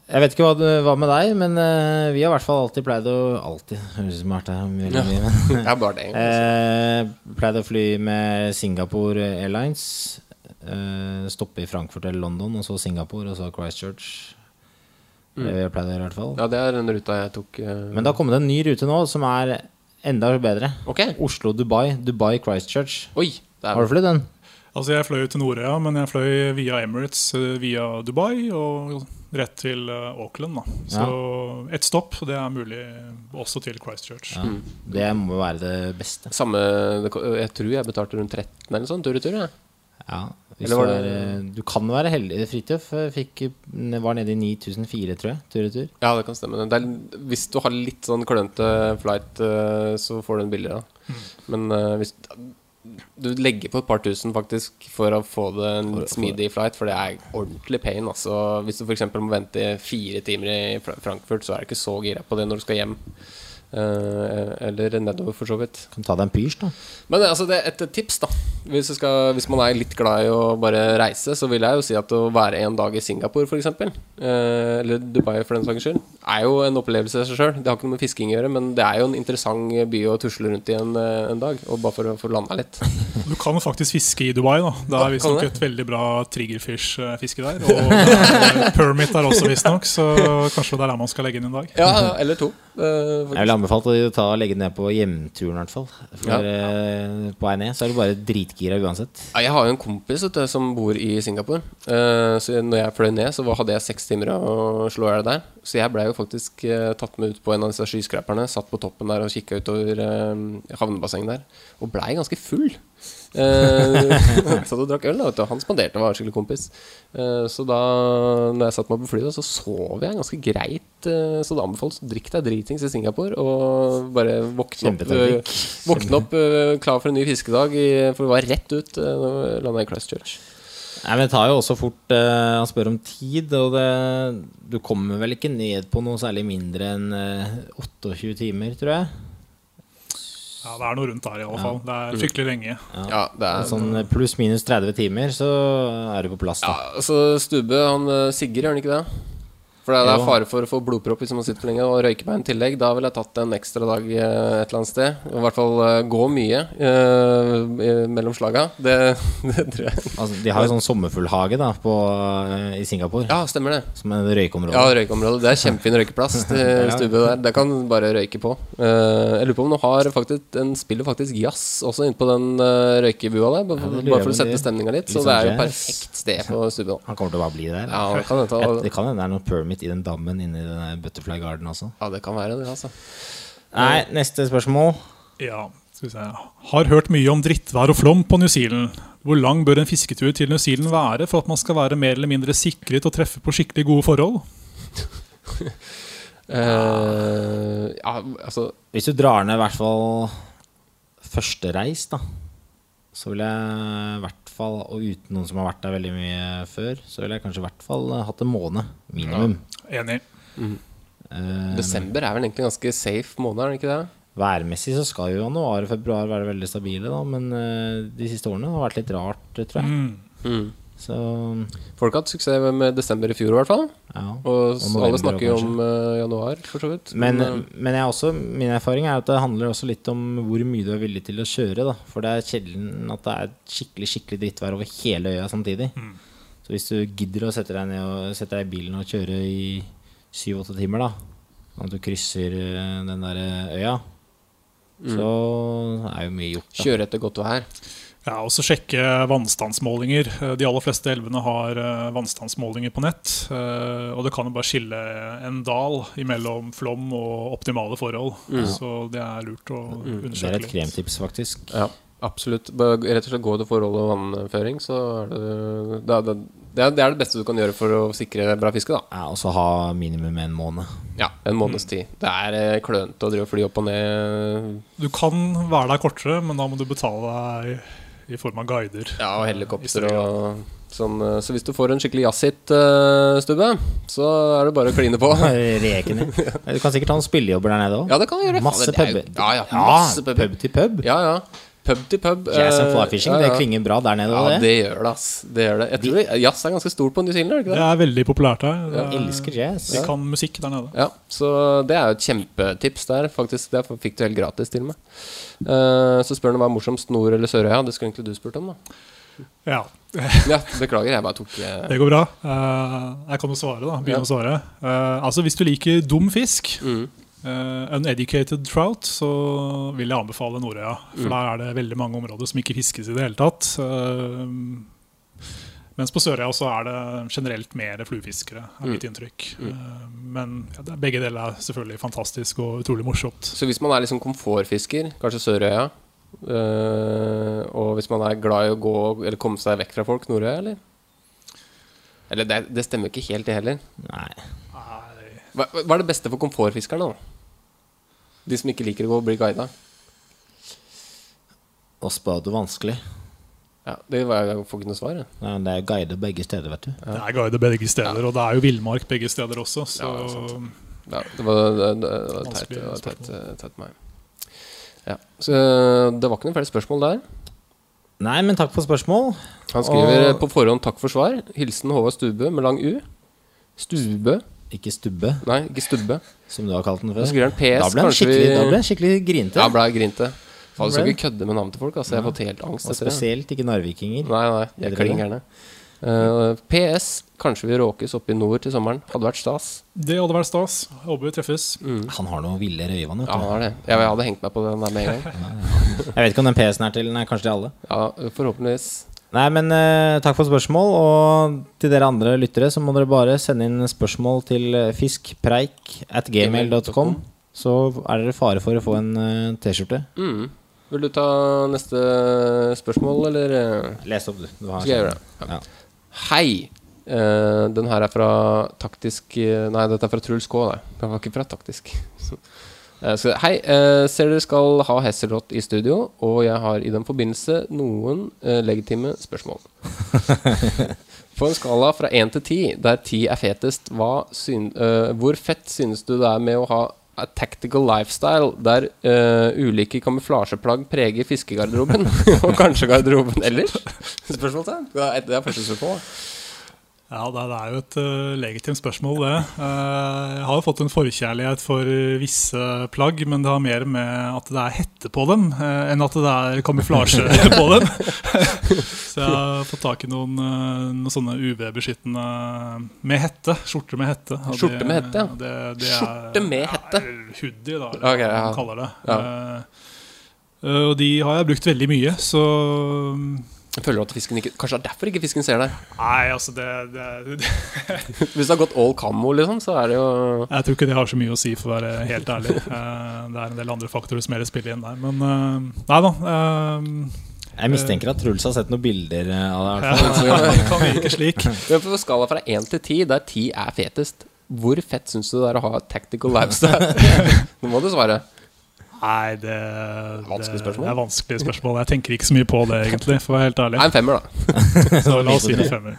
Speaker 5: Jeg vet ikke hva det var med deg, men uh, vi har i hvert fall alltid pleid å Alltid, høres ut som veldig mye, <laughs> men eh, Pleid å fly med Singapore Airlines. Uh, stoppe i Frankfurt eller London, og så Singapore, og så Christchurch. Det har vi pleid å gjøre, i hvert fall.
Speaker 1: Ja, det er den ruta jeg tok. Uh...
Speaker 5: Men det har kommet en ny rute nå som er enda bedre.
Speaker 1: Okay.
Speaker 5: Oslo-Dubai. Dubai Christchurch.
Speaker 1: Oi. Det
Speaker 5: Har du flydd den?
Speaker 6: Altså Jeg fløy til Nordøya, men jeg fløy via Emirates eh, via Dubai og rett til eh, Auckland. da Så ett stopp, det er mulig også til Christchurch.
Speaker 5: Ja. Det må jo være det beste.
Speaker 1: samme Jeg tror jeg betalte rundt 13 eller sånn tur-retur. jeg.
Speaker 5: Ja. Hvis du, er, eh, du kan være heldig. Fridtjof eh, var nede i 9004, tror jeg. Tur tur.
Speaker 1: Ja, det kan stemme. Det er, hvis du har litt sånn klønete flight, eh, så får du en billigere. Mm. Men eh, hvis du legger på et par tusen faktisk for å få det en litt smidig flight, for det er ordentlig pain. Altså, hvis du f.eks. må vente fire timer i Frankfurt, så er du ikke så gira på det når du skal hjem. Eh, eller nedover, for så vidt.
Speaker 5: Kan ta deg en pysj, da.
Speaker 1: Men altså, det er et tips, da. Hvis, du skal, hvis man er litt glad i å bare reise, så vil jeg jo si at å være en dag i Singapore, f.eks., eh, eller Dubai for den saks skyld, er jo en opplevelse i seg sjøl. Det har ikke noe med fisking å gjøre, men det er jo en interessant by å tusle rundt i en, eh, en dag. Og bare for å få landa litt.
Speaker 6: Du kan faktisk fiske i Dubai. da Det er visstnok et veldig bra triggerfish-fiske der. Og permit er også, visstnok, så kanskje det er der man skal legge inn en dag.
Speaker 1: Ja, eller to. eh,
Speaker 5: ville anbefalt å ta og legge ned på hjemturen, i hvert fall. For
Speaker 1: Ja.
Speaker 5: eh, på vei ned så er du bare dritgira uansett.
Speaker 1: Jeg har jo en kompis du, som bor i Singapore. Eh, så når jeg fløy ned, så hadde jeg seks timer å slå i hjel der. Så jeg blei jo faktisk eh, tatt med ut på en av disse skyskraperne. Satt på toppen der og kikka utover havnebassenget der. Og blei ganske full. Uh, <laughs> satt og drakk øl, da. Han spanderte, var skikkelig kompis. Uh, så da Når jeg satte meg på flyet, så sov jeg ganske greit. Uh, så det anbefales å drikke deg dritings i Singapore og bare våkne opp, eh, våkne opp klar for en ny fiskedag. I, for det var rett ut uh, landa i Christchurch.
Speaker 5: Nei, men Det tar jo også fort Han spør om tid, og det, du kommer vel ikke ned på noe særlig mindre enn eh, 28 timer, tror jeg.
Speaker 6: Ja, Det er noe rundt der, i alle fall. Det er fryktelig lenge.
Speaker 1: Ja, det er
Speaker 5: Sånn pluss-minus 30 timer, så er du på plass. da.
Speaker 1: Ja, altså Stube, han eh, Sigurd, gjør han ikke det? For det er, det er
Speaker 5: Jo.
Speaker 1: fare for å få blodpropp hvis man sitter for lenge og røyker meg en tillegg. Da ville jeg tatt en ekstra dag eh, et eller annet sted. I hvert fall eh, gå mye uh, mellom slaga. Det, <laughs> det tror jeg.
Speaker 5: altså, De har jo sånn sommerfuglhage da på, i Singapore,
Speaker 1: Ja, stemmer det.
Speaker 5: som en røykeområde.
Speaker 1: Ja, røykeområde. Det er kjempefin røykeplass <laughs>
Speaker 5: Ja.
Speaker 1: Der. Der kan du bare røyke på. Uh, jeg lurer på om den har faktisk Den spiller faktisk jazz også inne på den uh, røykebua der. Bare,
Speaker 5: Ja,
Speaker 1: bare for å sette
Speaker 5: det-
Speaker 1: stemninga litt. Så
Speaker 5: sånn
Speaker 1: det er jo
Speaker 5: jazz.
Speaker 1: perfekt sted på Stube.
Speaker 5: Han kommer til å bare bli der.
Speaker 1: Ja, det kan hende.
Speaker 5: Det det er noe permit i den dammen inni den Butterfly Garden også.
Speaker 1: Ja, det kan være det, altså.
Speaker 5: Nei, neste spørsmål.
Speaker 6: Ja, skal vi se Har hørt mye om drittvær og flom på New Zealand. Hvor lang bør en fisketur til New Zealand være for at man skal være mer eller mindre sikret å treffe på skikkelig gode forhold?
Speaker 1: uh, <laughs> ja, altså
Speaker 5: Hvis du drar ned i hvert fall første reis, da, så vil jeg i hvert fall, og uten noen som har vært der veldig mye før, så ville jeg kanskje i hvert fall eh, hatt en måned minimum.
Speaker 6: Enig.
Speaker 5: Eh,
Speaker 1: Desember er vel egentlig en ganske safe måned, er det ikke det?
Speaker 5: Værmessig så skal jo januar og februar være veldig stabile, da, men uh, de siste årene har vært litt rart, tror jeg.
Speaker 6: Mm.
Speaker 5: Så
Speaker 1: Folk har hatt suksess med desember i fjor, i hvert fall.
Speaker 5: ja.
Speaker 1: Og,
Speaker 5: og
Speaker 1: alle snakker jo om uh, januar, for så vidt.
Speaker 5: Men,
Speaker 1: men,
Speaker 5: men jeg også, min erfaring er at det handler også litt om hvor mye du er villig til å kjøre. Da. For det er sjelden at det er skikkelig skikkelig drittvær over hele øya samtidig. Så hvis du gidder å sette deg ned og sette deg i bilen og kjøre i syv-åtte timer, da sånn at du krysser eh, den der øya, så er jo mye gjort. Da.
Speaker 1: kjøre etter godt vær.
Speaker 6: Ja, og så sjekke vannstandsmålinger. Eh, De aller fleste elvene har eh, vannstandsmålinger på nett. eh, Og det kan jo bare skille en dal imellom flom og optimale forhold. Så det er lurt å undersøke
Speaker 5: Det er et kremtips, faktisk.
Speaker 1: Ja, absolutt. Rett og slett går det forhold og vannføring, så er det det er det, det, er, det er det beste du kan gjøre for å sikre bra fiske, da.
Speaker 5: Ja, og så ha minimum en måned.
Speaker 1: Ja, en måneds tid. Det er eh, klønete å drive og fly opp og ned.
Speaker 6: Du kan være der kortere, men da må du betale deg i form av guider.
Speaker 1: Ja, og
Speaker 6: Eh,
Speaker 1: helikopter og sånn. eh, Så hvis du får en skikkelig jazzhit, uh, Stubbe, så er det bare å kline på. <laughs>
Speaker 5: Rekene. <laughs> Du kan sikkert ha noen spillejobber der nede òg.
Speaker 1: Ja, det kan du gjøre.
Speaker 5: Masse
Speaker 1: puber. er. Ja, ja, masse pub.
Speaker 5: pub til pub.
Speaker 1: Ja, ja. Pub til pub.
Speaker 5: Jazz and
Speaker 1: fly
Speaker 5: flyfishing,
Speaker 1: ja, ja.
Speaker 5: det klinger bra der nede.
Speaker 1: Ja,
Speaker 5: det.
Speaker 1: det gjør det, ass. Det gjør det. Jeg tror det- jazz er ganske stort på New Zealand, det ikke
Speaker 6: Det
Speaker 1: det?
Speaker 6: er veldig populært her. Det
Speaker 5: Jeg
Speaker 6: er-
Speaker 5: elsker jazz.
Speaker 6: De kan musikk der nede.
Speaker 1: Ja, så det er jo et kjempetips der, faktisk. Det fikk du helt gratis til meg. Eh, så spør han hva er morsomst, Nord- eller Sørøya. Det skulle egentlig du spurt om, da.
Speaker 6: Ja, <laughs>
Speaker 1: Ja, beklager, jeg bare tok eh,
Speaker 6: det går bra. Eh, Jeg kan jo svare, da. Begynne
Speaker 1: Ja.
Speaker 6: å svare. Eh, Altså, hvis du liker dum fisk,
Speaker 1: mm.
Speaker 6: Eh, uneducated trout, så vil jeg anbefale Nordøya. For der er det veldig mange områder som ikke fiskes i det hele tatt. Uh, mens på Sørøya så er det generelt mer fluefiskere, er mitt inntrykk. Eh, men ja, det, begge deler er selvfølgelig fantastisk og utrolig morsomt.
Speaker 1: Så hvis man er liksom komfortfisker, kanskje Sørøya, øh, og hvis man er glad i å gå eller komme seg vekk fra folk, Nordøya, eller? Eller det, det stemmer ikke helt, det heller.
Speaker 5: Nei.
Speaker 1: Hva, hva er det beste for komfortfiskerne, da? De som ikke liker å gå og bli guida.
Speaker 5: Og spør du vanskelig.
Speaker 1: Ja, det var, jeg får ikke noe svar.
Speaker 5: Ja, det er guide begge steder, vet du.
Speaker 6: Det er guider begge steder, og det er jo villmark begge steder også. Så
Speaker 1: Ja, det. Ja, det var, det, det, det var teit. Det var teit, teit meg. Ja, så det var ikke noen flere spørsmål der.
Speaker 5: Nei, men takk for spørsmål.
Speaker 1: Han skriver
Speaker 5: Og-
Speaker 1: på forhånd 'takk for svar'. Hilsen Håvard Stubø med lang U. Stubø?
Speaker 5: Ikke stubbe,
Speaker 1: Nei, ikke Stubbe.
Speaker 5: som du har kalt den før.
Speaker 1: Da, PS.
Speaker 5: Da ble han
Speaker 1: skikkelig, vi-
Speaker 5: skikkelig, da ble han skikkelig grinte.
Speaker 1: Ja, ble jeg grinte. Faen, du skal ikke kødde med navn til folk. Altså. Jeg har fått helt angst
Speaker 5: Og spesielt ikke narvikinger.
Speaker 1: Nei, nei, jeg
Speaker 5: klinger
Speaker 1: er klin gærne. Eh, PS. Kanskje vi råkes oppe i nord til sommeren. Hadde vært stas.
Speaker 6: det hadde vært stas. Håper vi treffes.
Speaker 5: Han har noe ville røyvann,
Speaker 1: Ja, han har det. Jeg hadde hengt meg på den der med en gang. <laughs>
Speaker 5: Jeg vet ikke om den PS-en er til Nei, kanskje til alle.
Speaker 1: Ja, forhåpentligvis.
Speaker 5: Nei, men uh, takk for spørsmål. Og til dere andre lyttere så må dere bare sende inn spørsmål til eh, fiskpreik at gmail.com. Så er dere fare for å få en uh, T-skjorte.
Speaker 1: Mm. Vil du ta neste spørsmål, eller
Speaker 5: Les opp, du. du har
Speaker 1: skal jeg gjøre det? Ja.
Speaker 5: Ja.
Speaker 1: Hei. Uh, den her er fra Taktisk Nei, dette er fra Truls K. Nei. Den var ikke fra Taktisk. <laughs> Eh, så, hei. eh, ser dere skal ha Hesselrott i studio, og jeg har i den forbindelse noen eh, legitime spørsmål. <laughs> På en skala fra 1 til 10, der 10 er fetest, hva syn, uh, hvor fett synes du det er med å ha a tactical lifestyle der uh, ulike kamuflasjeplagg preger fiskegarderoben, <laughs> <laughs> og kanskje garderoben ellers? Spørsmålstegn? Det er første spørsmål.
Speaker 6: Ja, det, er jo et uh, legitimt spørsmål, det. Uh, jeg har jo fått en forkjærlighet for visse plagg, men det har mer med at det er hette på dem, uh, enn at det er kamuflasje <laughs> på dem. <laughs> Så jeg har fått tak i noen, eh, noen sånne UV-beskyttende med hette. Skjorter med hette. og
Speaker 1: Skjorte med hette, ja.
Speaker 6: Det, det er,
Speaker 1: Skjorte med hette?
Speaker 6: Ja, hoodie, da, eller
Speaker 1: Ok,
Speaker 6: hva man kaller det.
Speaker 1: Ja.
Speaker 6: Eh, eh, og de har jeg brukt veldig mye, så
Speaker 1: Jeg føler at fisken ikke Kanskje det er derfor ikke fisken ser deg.
Speaker 6: Nei, altså det, det, det <laughs>
Speaker 1: Hvis det har gått all camo, liksom, så er det jo
Speaker 6: Jeg tror ikke det har så mye å si, for å være helt ærlig. Eh, Det er en del andre faktorer som mer spiller inn der. Men eh, nei da. eh,
Speaker 5: Jeg mistenker at Truls har sett noen bilder av det.
Speaker 6: ja, det kan virke slik. <laughs>
Speaker 1: Men På skala fra 1 til 10, der 10 er fetest, hvor fett syns du det er å ha tactical lifestyle? <laughs> Nå må du svare.
Speaker 6: Nei, det,
Speaker 1: Vanskelig
Speaker 6: det,
Speaker 1: spørsmål.
Speaker 6: det er vanskelig spørsmål. Jeg tenker ikke så mye på det, egentlig, for å være helt ærlig.
Speaker 1: Nei, en femmer, da. <laughs>
Speaker 6: Så la oss si en <laughs> femmer.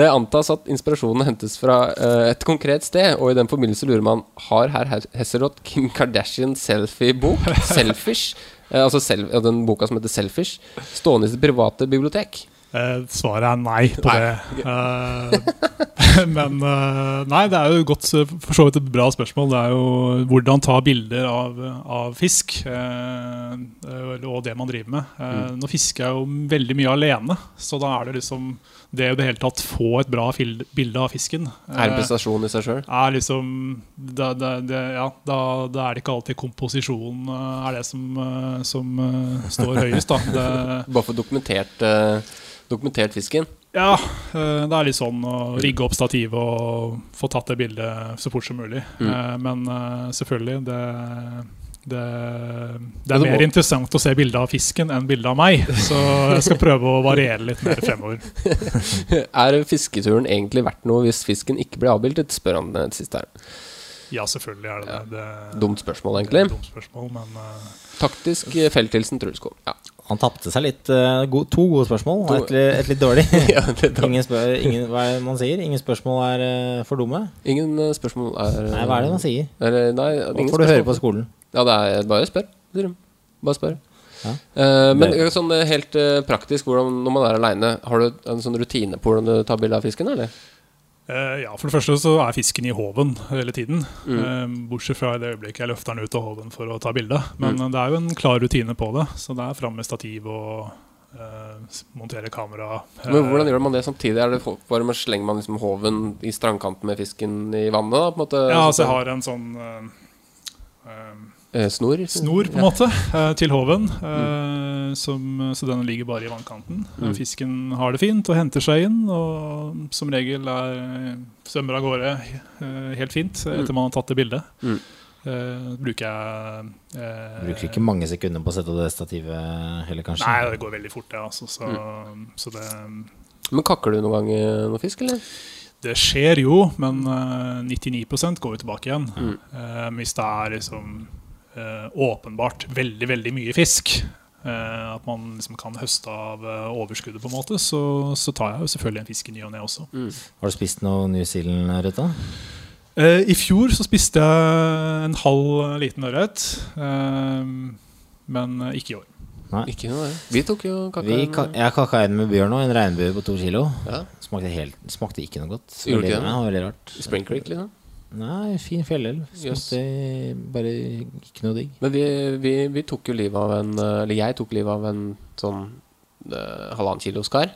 Speaker 1: Det antas at inspirasjonen hentes fra eh, et konkret sted, og i den forbindelse lurer man Har herr Hesselrott Kim Kardashian selfie-bok, <laughs> Selfish, eh, altså selv, den boka som heter Selfish, stående i sitt private bibliotek?
Speaker 6: Eh, svaret er nei på
Speaker 1: Nei.
Speaker 6: det. Eh, <laughs> men eh, nei, det er jo godt, for så vidt et bra spørsmål. Det er jo hvordan ta bilder av, av fisk eh, og det man driver med. Eh, Nå fisker jeg jo veldig mye alene, så da er det liksom det å i det hele tatt få et bra bilde av fisken.
Speaker 1: Er en
Speaker 6: eh,
Speaker 1: prestasjon i seg sjøl?
Speaker 6: er liksom det, ja, da, da er det ikke alltid komposisjon eh, er det som, eh, som eh, står høyest. Da. <laughs> Det,
Speaker 1: Bare få dokumentert, eh, dokumentert fisken?
Speaker 6: ja, eh, det er litt sånn å rigge opp stativet og få tatt det bildet så fort som mulig.
Speaker 1: Mm.
Speaker 6: Eh, Men eh, selvfølgelig, det, det, det er
Speaker 1: det
Speaker 6: mer interessant å se bilde av fisken enn bilde av meg. Så jeg skal prøve å variere litt mer fremover. <laughs>
Speaker 1: Er fisketuren egentlig verdt noe hvis fisken ikke blir avbildet? Spør han det siste her.
Speaker 6: Ja, selvfølgelig er det ja. det.
Speaker 1: Dumt spørsmål,
Speaker 6: det er
Speaker 1: egentlig.
Speaker 6: Dumt spørsmål, men uh...
Speaker 1: Taktisk eh, felthilsen Trulskog. Ja.
Speaker 5: Han tapte seg litt. Uh, go to gode spørsmål, og
Speaker 1: To-
Speaker 5: et, et litt dårlig. <laughs>
Speaker 1: ja, er
Speaker 5: ingen spør, ingen, hva er det man sier? Ingen spørsmål er uh, for dumme?
Speaker 1: Ingen spørsmål er
Speaker 5: Nei, hva er det man sier?
Speaker 1: Eller, nei,
Speaker 5: Hva
Speaker 1: ingen
Speaker 5: får du høre på skolen?
Speaker 1: Ja, det er bare spør. sier de. Bare spør.
Speaker 5: Ja.
Speaker 1: Uh, men
Speaker 5: Det-
Speaker 1: sånn eh, helt uh, praktisk, hvordan, når man er aleine, har du en sånn rutine på hvordan du tar bilde av fisken, eller?
Speaker 6: Uh, ja, For det første så er fisken i håven hele tiden.
Speaker 1: Mm.
Speaker 6: Bortsett fra i det øyeblikket jeg løfter den ut av håven for å ta bilde. Men
Speaker 1: Mm.
Speaker 6: det er jo en klar rutine på det. Så det er fram med stativ og eh, montere kamera.
Speaker 1: Men hvordan gjør man det samtidig? Er det bare med Slenger man liksom håven i strandkanten med fisken i vannet? da, på en måte?
Speaker 6: Ja, altså jeg har en sånn
Speaker 1: snor?
Speaker 6: snor, på en måte, eh, til håven. Mm. som, så den ligger bare i vannkanten.
Speaker 1: Mm.
Speaker 6: Fisken har det fint og henter seg inn, og som regel er, svømmer av gårde eh, helt fint etter man har tatt det bildet.
Speaker 1: Mm.
Speaker 6: Uh, bruker jeg uh,
Speaker 5: Bruker ikke mange sekunder på å sette det stativet heller, kanskje.
Speaker 6: Nei, det går veldig fort, det. Altså, så,
Speaker 1: Mm.
Speaker 6: så det,
Speaker 1: Men kakker du noen gang eh, noe fisk, eller?
Speaker 6: det skjer jo, men uh, 99% går jo tilbake igjen.
Speaker 1: Mm.
Speaker 6: Uh, hvis det er liksom eh, åpenbart veldig, veldig mye fisk, eh, at man liksom kan høste av eh, overskuddet, på en måte, så, så tar jeg jo selvfølgelig en fisk i ny og ne også.
Speaker 5: Har du spist noe New Zealand-ørret, da?
Speaker 6: Eh, I fjor så spiste jeg en halv liten ørret, eh, men eh, ikke i år.
Speaker 1: Ikke noe, ja. Vi tok jo.
Speaker 5: Vi, ka jeg kakka en med Bjørn òg, en regnbue på to kilo.
Speaker 1: Ja.
Speaker 5: Smakte, helt, smakte ikke noe godt.
Speaker 1: Gjorde ikke det?
Speaker 5: Veldig rart.
Speaker 1: Spring Creek, liksom.
Speaker 5: Nei, fin fjellelv. Yes. Bare ikke noe digg.
Speaker 1: Men vi, vi, vi tok jo livet av en eh, Eller jeg tok livet av en sånn uh, halvannen kilo skar.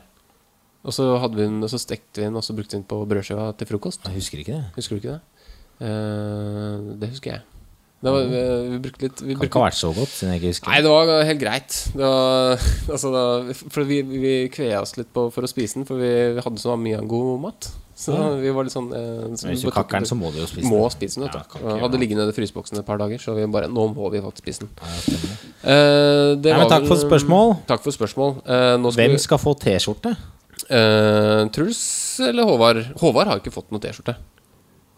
Speaker 1: Og så, hadde vi den, og så stekte vi den, og så brukte vi den på brødskiva til frokost.
Speaker 5: Jeg husker ikke det.
Speaker 1: Husker du ikke det? Uh, det husker jeg. Det var, vi, vi brukte litt vi
Speaker 5: Kan
Speaker 1: brukte,
Speaker 5: ikke ha vært så godt, siden jeg ikke husker.
Speaker 1: Nei, det var helt greit. Det var, <laughs> altså, da, for vi, vi kvea oss litt på, for å spise den, for vi, vi hadde så mye god mat. Så
Speaker 5: Ja.
Speaker 1: vi var litt sånn eh, så
Speaker 5: Hvis du kakker den, så må du jo spise
Speaker 1: må
Speaker 5: den.
Speaker 1: spise den. vet du.
Speaker 5: gjøre
Speaker 1: hadde
Speaker 5: ligget
Speaker 1: liggende i fryseboksen et par dager, så vi bare Nå må vi faktisk spise den. Eh, det
Speaker 5: Nei, men
Speaker 1: var
Speaker 5: takk for spørsmål.
Speaker 1: Takk for spørsmål. Eh, nå skal
Speaker 5: Hvem skal få T-skjorte?
Speaker 1: eh, Truls eller Håvard? Håvard har jo ikke fått noe T-skjorte.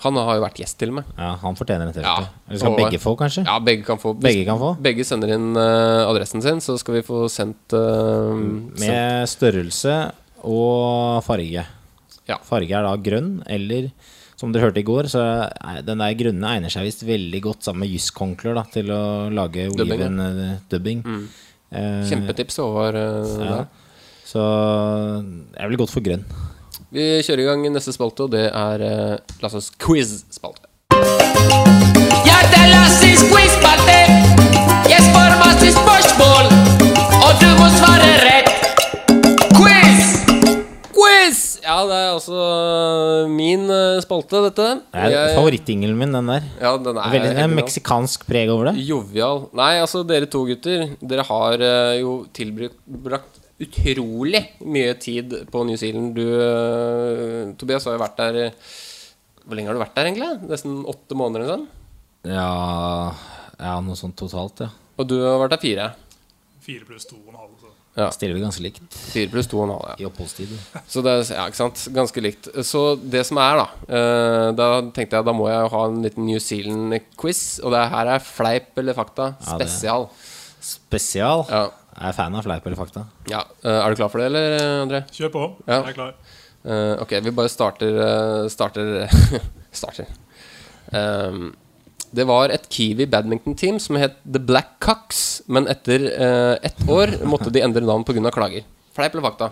Speaker 1: Han har jo vært gjest til meg.
Speaker 5: Ja, Han fortjener en T-skjorte.
Speaker 1: Ja,
Speaker 5: Eller skal
Speaker 1: Håvard.
Speaker 5: begge få, kanskje?
Speaker 1: Ja, begge kan få.
Speaker 5: Begge kan få.
Speaker 1: Begge sender inn eh, adressen sin, så skal vi få sendt eh, sendt-
Speaker 5: Med størrelse og farge.
Speaker 1: Ja.
Speaker 5: Farge er da grønn, eller som dere hørte i går, så er den der grønne egner seg visst veldig godt sammen med jysskonkler til å lage
Speaker 1: Dubbing, ja.
Speaker 5: oliven-dubbing. Eh,
Speaker 1: Kjempetips, over uh,
Speaker 5: Ja.
Speaker 1: der.
Speaker 5: Så jeg ville gått for grønn.
Speaker 1: Vi kjører i gang neste spalte, og det er uh, Lasses quiz-spalte. Eh, dette.
Speaker 5: Det er
Speaker 1: Jeg-
Speaker 5: favorittingelen min, den der.
Speaker 1: Ja, den er
Speaker 5: Veldig den er meksikansk preg over det.
Speaker 1: Jovial. Nei, altså, dere to gutter, dere har uh, jo tilbrakt utrolig mye tid på New Zealand. Du, uh, Tobias, har jo vært der Hvor lenge har du vært der, egentlig? Nesten åtte måneder eller sånn?
Speaker 5: Ja, ja, noe sånt totalt, ja.
Speaker 1: Og du har vært der fire.
Speaker 6: Fire pluss to og en halv. Så.
Speaker 5: Stiller vi ganske likt
Speaker 1: Fire pluss to og en halv, ja.
Speaker 5: i oppholdstid.
Speaker 1: Så det er, ja, ikke sant? Ganske likt. Så det som er, da eh, Da tenkte jeg da må jeg ha en liten New Zealand-quiz. Og det her er fleip eller fakta
Speaker 5: Ja,
Speaker 1: spesial.
Speaker 5: Spesial.
Speaker 1: Ja.
Speaker 5: Jeg er fan av fleip eller fakta.
Speaker 1: ja. eh, er du klar for det, eller, André?
Speaker 6: Kjør på.
Speaker 1: Ja.
Speaker 6: Jeg er klar.
Speaker 1: Eh, ok, vi bare starter eh, Starter <laughs> Starter. Ehm, det var et Kiwi badminton-team som het The Black Cocks, men etter uh, ett år måtte de endre navn pga. klager. Fleip eller fakta?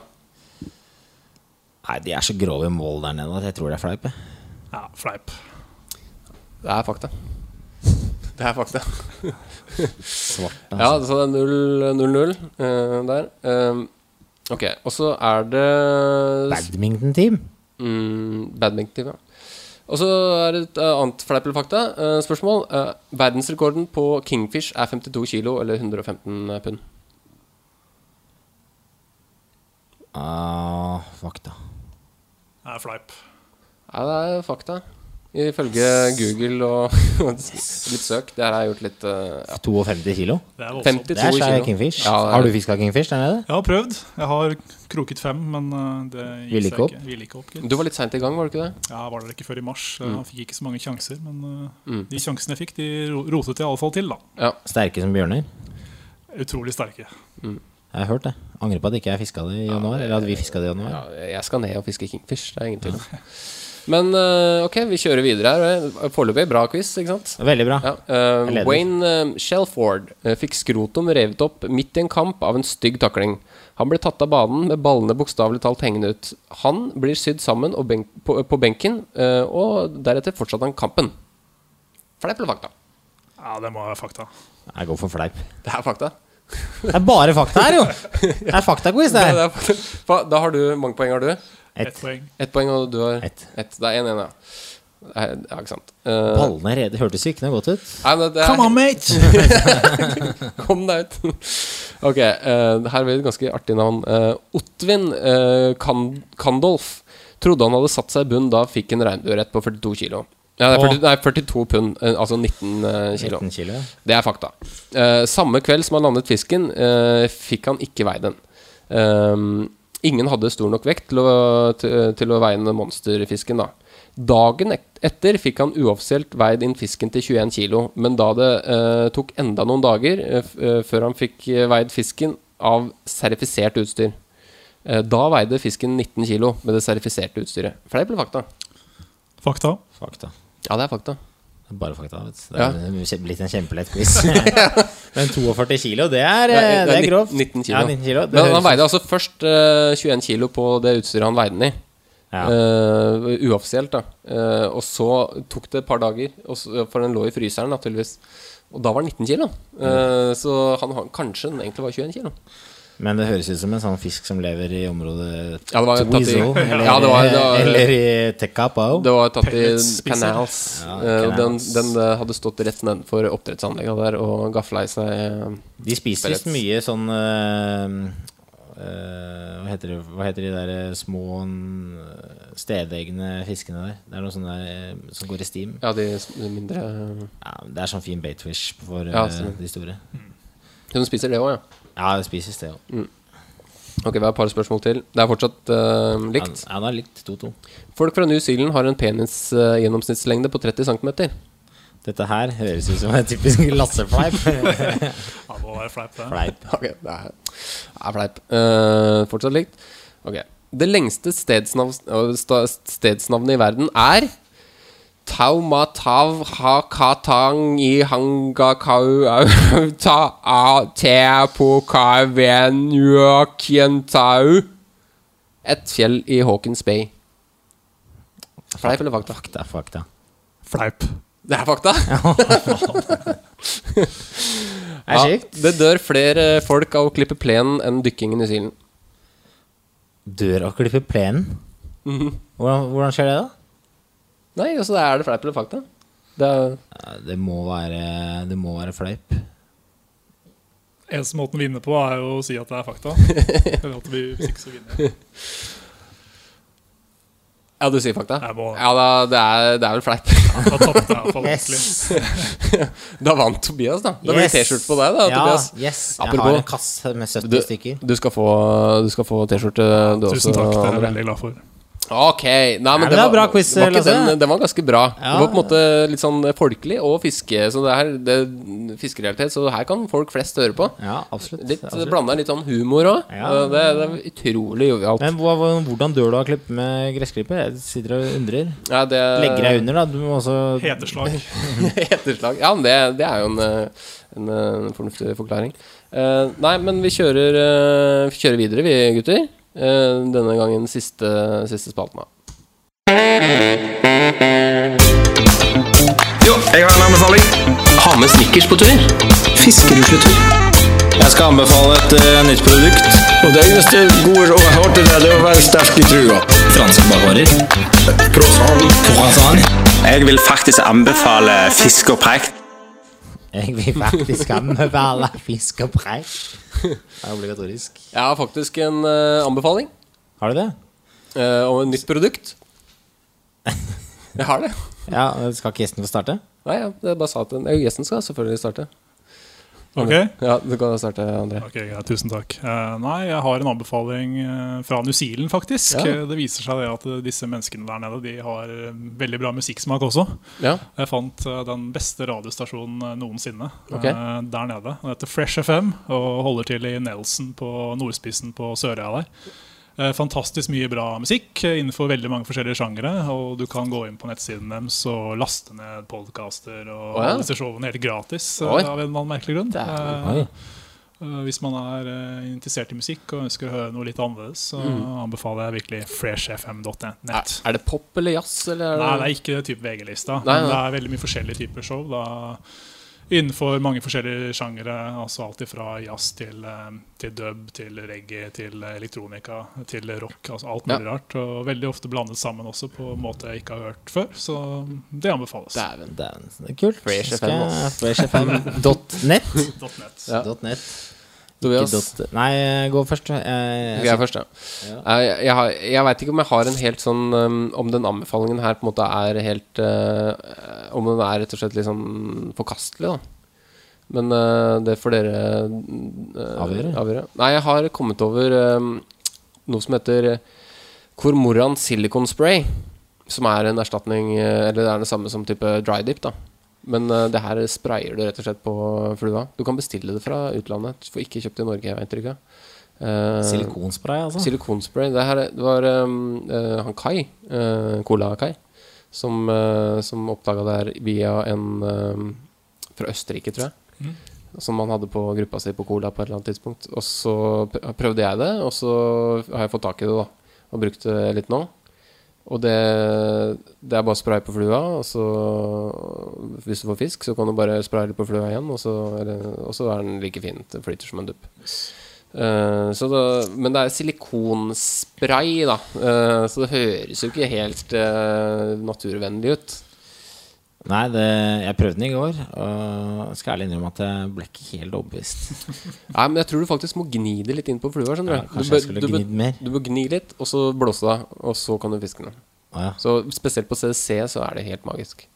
Speaker 5: Nei, de er så grove i mål der nede at jeg tror det er fleip.
Speaker 6: Ja, fleip.
Speaker 1: Det er fakta. Det er fakta.
Speaker 5: Svart,
Speaker 1: Ja,
Speaker 5: altså.
Speaker 1: så det er 0-0 uh, der. Uh, ok, og så er det
Speaker 5: Badminton-team?
Speaker 1: Mm, badminton, ja. Og så er det et eh, annet fleip eller fakta. Eh, spørsmål. Eh, verdensrekorden på kingfish er 52 kilo eller 115 pund.
Speaker 5: Ah, fakta.
Speaker 6: Det er fleip.
Speaker 1: Ja, det er fakta. Ifølge Google og <laughs> litt søk. Det her har jeg gjort litt eh, ja.
Speaker 5: 52 kilo?
Speaker 6: Det er voldsomt.
Speaker 1: 52
Speaker 5: Det er kingfish.
Speaker 1: Ja, det er-
Speaker 5: Har du fiska kingfish der nede?
Speaker 6: Jeg har prøvd. Jeg har kroket fem, men uh, det gikk seg
Speaker 5: ikke opp?
Speaker 6: ikke. Ville ikke opp gitt.
Speaker 1: Du var litt seint i gang, var du ikke det?
Speaker 6: Ja, jeg var der ikke før i mars. så
Speaker 1: Mm.
Speaker 6: Jeg fikk ikke så mange sjanser. Men mm. de sjansene jeg fikk, de ro- rotet jeg iallfall til. da
Speaker 1: Ja.
Speaker 5: Sterke som bjørner?
Speaker 6: Utrolig sterke.
Speaker 5: Jeg har hørt det. Angrer på at ikke jeg fiska det i januar. Eller at vi fiska det i januar.
Speaker 1: ja. Jeg skal ned og fiske kingfish. Det er ingen tvil om. <laughs> Men eh, ok, vi kjører videre her. Foreløpig bra quiz, ikke sant?
Speaker 5: Veldig bra.
Speaker 1: Ja,
Speaker 5: Uh,
Speaker 1: Wayne eh, Shelford eh, fikk skrotum revet opp midt i en kamp av en stygg takling. Han ble tatt av banen med ballene bokstavelig talt hengende ut. Han blir sydd sammen og benk på, på benken, uh, og deretter fortsatte han kampen. Fleip eller fakta?
Speaker 6: Ja, det må være fakta.
Speaker 5: Jeg går for fleip.
Speaker 1: Det er fakta.
Speaker 5: Det er bare fakta her, jo! <laughs> Det er faktaquiz, det
Speaker 1: Ja,
Speaker 5: her.
Speaker 1: det er fakta. Fa- Da har du mange poeng, har du?
Speaker 6: Ett poeng.
Speaker 1: Ett poeng, og du har
Speaker 5: Ett.
Speaker 1: Et. Det er 1-1, ja. Eh, Ja, ikke sant. Uh,
Speaker 5: Ballene er rede. Hørtes ikke noe godt ut.
Speaker 1: Nei, det, det er,
Speaker 6: Come on, mate! <laughs>
Speaker 1: Kom deg ut. ok, eh, her blir det et ganske artig navn. Uh, Ottvin uh, Kand Kandolf trodde han hadde satt seg i bunn da fikk en regnbuerett på 42 kilo. Ja, det er 40, nei, 42 pund, eh, altså 19 eh, kilo.
Speaker 5: 19 kilo.
Speaker 1: Det er fakta. Eh, samme kveld som han landet fisken, eh, fikk han ikke veid den. Ehm, ingen hadde stor nok vekt til å, til, til å veie monsterfisken. da Dagen etter fikk han uoffisielt veid inn fisken til 21 kilo, men da det eh, tok enda noen dager eh, eh, før han fikk eh, veid fisken av serifisert utstyr. Eh, da veide fisken 19 kilo med det serifiserte utstyret. Fleip eller fakta?
Speaker 6: Fakta.
Speaker 5: Fakta.
Speaker 1: Ja, det er fakta.
Speaker 5: Er Bare fakta. vet du. Det er ja. blitt en kjempelett quiz. <laughs> <laughs> Men 42 kilo, det er, eh,
Speaker 1: Ja,
Speaker 5: det er grovt.
Speaker 1: 19 kilo.
Speaker 5: Ja, 19 kilo.
Speaker 1: Men han veide altså først uh, 21 kilo på det utstyret han veide den i.
Speaker 5: ja.
Speaker 1: Uh, uoffisielt, da. Uh, og så tok det et par dager, og så, for den lå i fryseren, naturligvis. Og da var den 19 kilo. Mm. så han, har- kanskje den egentlig var 21 kilo.
Speaker 5: Men det høres ut som en sånn fisk som lever i området
Speaker 1: Ja, det var tatt i-
Speaker 5: eller, <laughs>
Speaker 1: Ja, det var- det var-
Speaker 5: eller i Tekapo.
Speaker 1: Det var tatt i canals.
Speaker 5: Ja,
Speaker 1: Eh, den, den eh, hadde stått rett nedenfor oppdrettsanlegget der og gafla i seg eh,
Speaker 5: De spiser visst mye sånn eh, eh, hva, heter det, hva heter de der små stedegne fiskene der? Det er noe sånn der som går i stim.
Speaker 1: Ja, de mindre
Speaker 5: Ja, det er sånn fin baitfish for
Speaker 1: Ja,
Speaker 5: de store.
Speaker 1: Hun spiser det òg, ja.
Speaker 5: Ja, det spises det òg.
Speaker 1: Ok, vi har et par spørsmål til. Det er fortsatt
Speaker 5: uh,
Speaker 1: likt.
Speaker 5: ja, det er likt 2-2.
Speaker 1: Folk fra New Zealand har en penisgjennomsnittslengde på 30 cm.
Speaker 5: Dette her høres ut som en typisk <laughs> Lasse-fleip. <laughs>
Speaker 6: Ja, må være fleip, det.
Speaker 5: Fleip.
Speaker 1: Ok, det er, det er fleip. Uh, fortsatt likt. Ok. Det lengste stedsnavn, stedsnavnet i verden er Taumatav hakatang i hangakau au <laughs> ta a te på kaven tau Et fjell i Hawkins Bay. Fleip eller fakta?
Speaker 5: Fakta, fakta.
Speaker 6: Fleip.
Speaker 1: Det er fakta. <laughs>
Speaker 5: Det er kjipt.
Speaker 1: det dør flere folk av å klippe plenen enn dykkingen i silen.
Speaker 5: Dør av å klippe plenen?
Speaker 1: Mhm.
Speaker 5: hvordan, hvordan skjer det, da?
Speaker 1: Nei, altså er det fleip eller fakta. Det er,
Speaker 5: Det må være, det må være fleip.
Speaker 6: Eneste måten å vinne på, er jo å si at det er fakta. <laughs> Eller at vi, ikke så vinner
Speaker 1: ja, du sier fakta?
Speaker 6: Må-
Speaker 1: Ja, da, det, er, det er vel fleip.
Speaker 6: Da.
Speaker 5: Yes. <laughs>
Speaker 1: Da vant Tobias, da. Da blir det
Speaker 5: Yes.
Speaker 1: T-skjorte på deg, da,
Speaker 5: ja,
Speaker 1: Tobias.
Speaker 5: Yes. Jeg har en kasse med 70 stykker.
Speaker 1: du skal få, du skal få T-skjorte, du
Speaker 6: Tusen
Speaker 1: også.
Speaker 6: takk, det er jeg veldig glad for.
Speaker 1: Ok. Nei, men
Speaker 5: men
Speaker 1: det
Speaker 5: det
Speaker 1: var,
Speaker 5: bra quiz,
Speaker 1: var ikke den, den var ganske bra.
Speaker 5: Ja.
Speaker 1: Det var på en måte litt sånn folkelig og fiske. Så det er det, fiskerealitet. Så her kan folk flest høre på.
Speaker 5: Ja, absolutt.
Speaker 1: Litt
Speaker 5: absolutt.
Speaker 1: Blanda litt sånn humor òg.
Speaker 5: Ja.
Speaker 1: Det, det er utrolig jovialt.
Speaker 5: Men hva, hvordan dør du av å klippe med gressklipper? Jeg sitter og undrer.
Speaker 1: Ja, det,
Speaker 5: Legger deg under, da. Du må også
Speaker 6: Heteslag. <laughs>
Speaker 1: Heteslag. Ja, men det, det er jo en, en, en, eh, fornuftig forklaring. Uh, nei, men vi kjører, uh, vi kjører videre, vi gutter. Eh, denne gangen siste, siste spalten. da.
Speaker 4: Jo, jeg har en anbefaling.
Speaker 1: Ha med snickers på tur.
Speaker 4: Fiskerusletur.
Speaker 5: Jeg skal anbefale et uh, nytt produkt.
Speaker 4: Og det eneste gode rådet jeg har til deg, det er å være sterk i trua.
Speaker 5: Franske bakvarer. Croissant.
Speaker 7: Jeg vil faktisk anbefale fisk og preik.
Speaker 5: Jeg vil faktisk anbefale fisk og preik. Det er obligatorisk.
Speaker 1: Jeg har faktisk en eh, anbefaling
Speaker 5: Har du det?
Speaker 1: eh, om et nytt produkt. <laughs> Jeg har det.
Speaker 5: Ja, Skal ikke gjesten få starte?
Speaker 1: Nei, ja, det er bare sa at den- eh, Gjesten skal selvfølgelig starte.
Speaker 6: Ok?
Speaker 1: Ja, Du kan starte, André.
Speaker 6: Ok, ja, Tusen takk. Eh, nei, jeg har en anbefaling eh, fra New Zealand, faktisk.
Speaker 1: Ja.
Speaker 6: Eh, Det viser seg det at disse menneskene der nede De har veldig bra musikksmak også.
Speaker 1: Ja.
Speaker 6: Jeg fant den beste radiostasjonen noensinne
Speaker 1: okay.
Speaker 6: eh, der nede. Den heter Fresh FM og holder til i Nelson på nordspissen på Sørøya der. Eh, Fantastisk mye bra musikk eh, innenfor veldig mange forskjellige sjangere. Og du kan gå inn på nettsiden deres og laste ned podkaster og
Speaker 1: oh, ja.
Speaker 6: alle disse showene helt gratis. eh,
Speaker 1: Oi.
Speaker 6: Av en annen merkelig grunn. Eh, Eh, Hvis man er interessert i musikk og ønsker å høre noe litt annerledes, så
Speaker 1: Mm.
Speaker 6: anbefaler jeg virkelig freshfm.net.
Speaker 1: Er, er det pop eller jazz? Eller er.
Speaker 6: Nei, det er ikke type VG-lista. Men det er veldig mye forskjellige typer show. Da Innenfor mange forskjellige sjangere. Altså alt fra jazz til, eh, til dub, til reggae, til elektronika, til rock. Altså alt mulig
Speaker 1: Ja.
Speaker 6: rart. Og veldig ofte blandet sammen også på en måte jeg ikke har hørt før. Så det anbefales.
Speaker 1: Dæven.
Speaker 5: Det det er kult.
Speaker 1: Fresh FM.
Speaker 5: Freshfm.net. <laughs>
Speaker 6: .net.
Speaker 1: Ja. Tobias,
Speaker 5: nei, gå først. Jeg, jeg,
Speaker 1: jeg først, ja. Jeg, jeg, jeg veit ikke om jeg har en helt sånn um, Om den anbefalingen her på en måte er helt uh, Om den er rett og slett litt sånn forkastelig, da. Men uh, det får dere uh,
Speaker 5: Avgjøre.
Speaker 1: Nei, jeg har kommet over um, noe som heter Kormoran silicon spray. Som er en erstatning Eller det er det samme som type dry dip, da. Men uh, det her sprayer du rett og slett på flua. Du kan bestille det fra utlandet. Du får ikke kjøpt det i Norge, jeg vet ikke. Uh,
Speaker 5: Silikonspray, altså.
Speaker 1: Silikonspray. Det, her, er- det var um, uh, han Kai, uh, Cola-Kai, som, uh, som oppdaga det her via en fra Østerrike, tror jeg. Som han hadde på gruppa si på Cola på et eller annet tidspunkt. Og så prøvde jeg det, og så har jeg fått tak i det, da. Og brukt det litt nå. Og det, det er bare å spraye på flua, og så Hvis du får fisk, så kan du bare spraye litt på flua igjen, og så, eller, og så er den like fin. Det flyter som en dupp. Så da, men det er silikonspray, da. uh, så det høres jo ikke helt uh, naturvennlig ut.
Speaker 5: Nei, det, jeg prøvde den i går, og skal ærlig innrømme at jeg ble ikke helt overbevist. <laughs>
Speaker 1: Nei, men jeg tror du faktisk må gni det litt inn på flua.
Speaker 5: Ja,
Speaker 1: du
Speaker 5: kanskje
Speaker 1: du, du bør gni litt, og så blåse det av, og så kan du fiske den.
Speaker 5: Ah, ja.
Speaker 1: Så spesielt på CDC så er det helt magisk.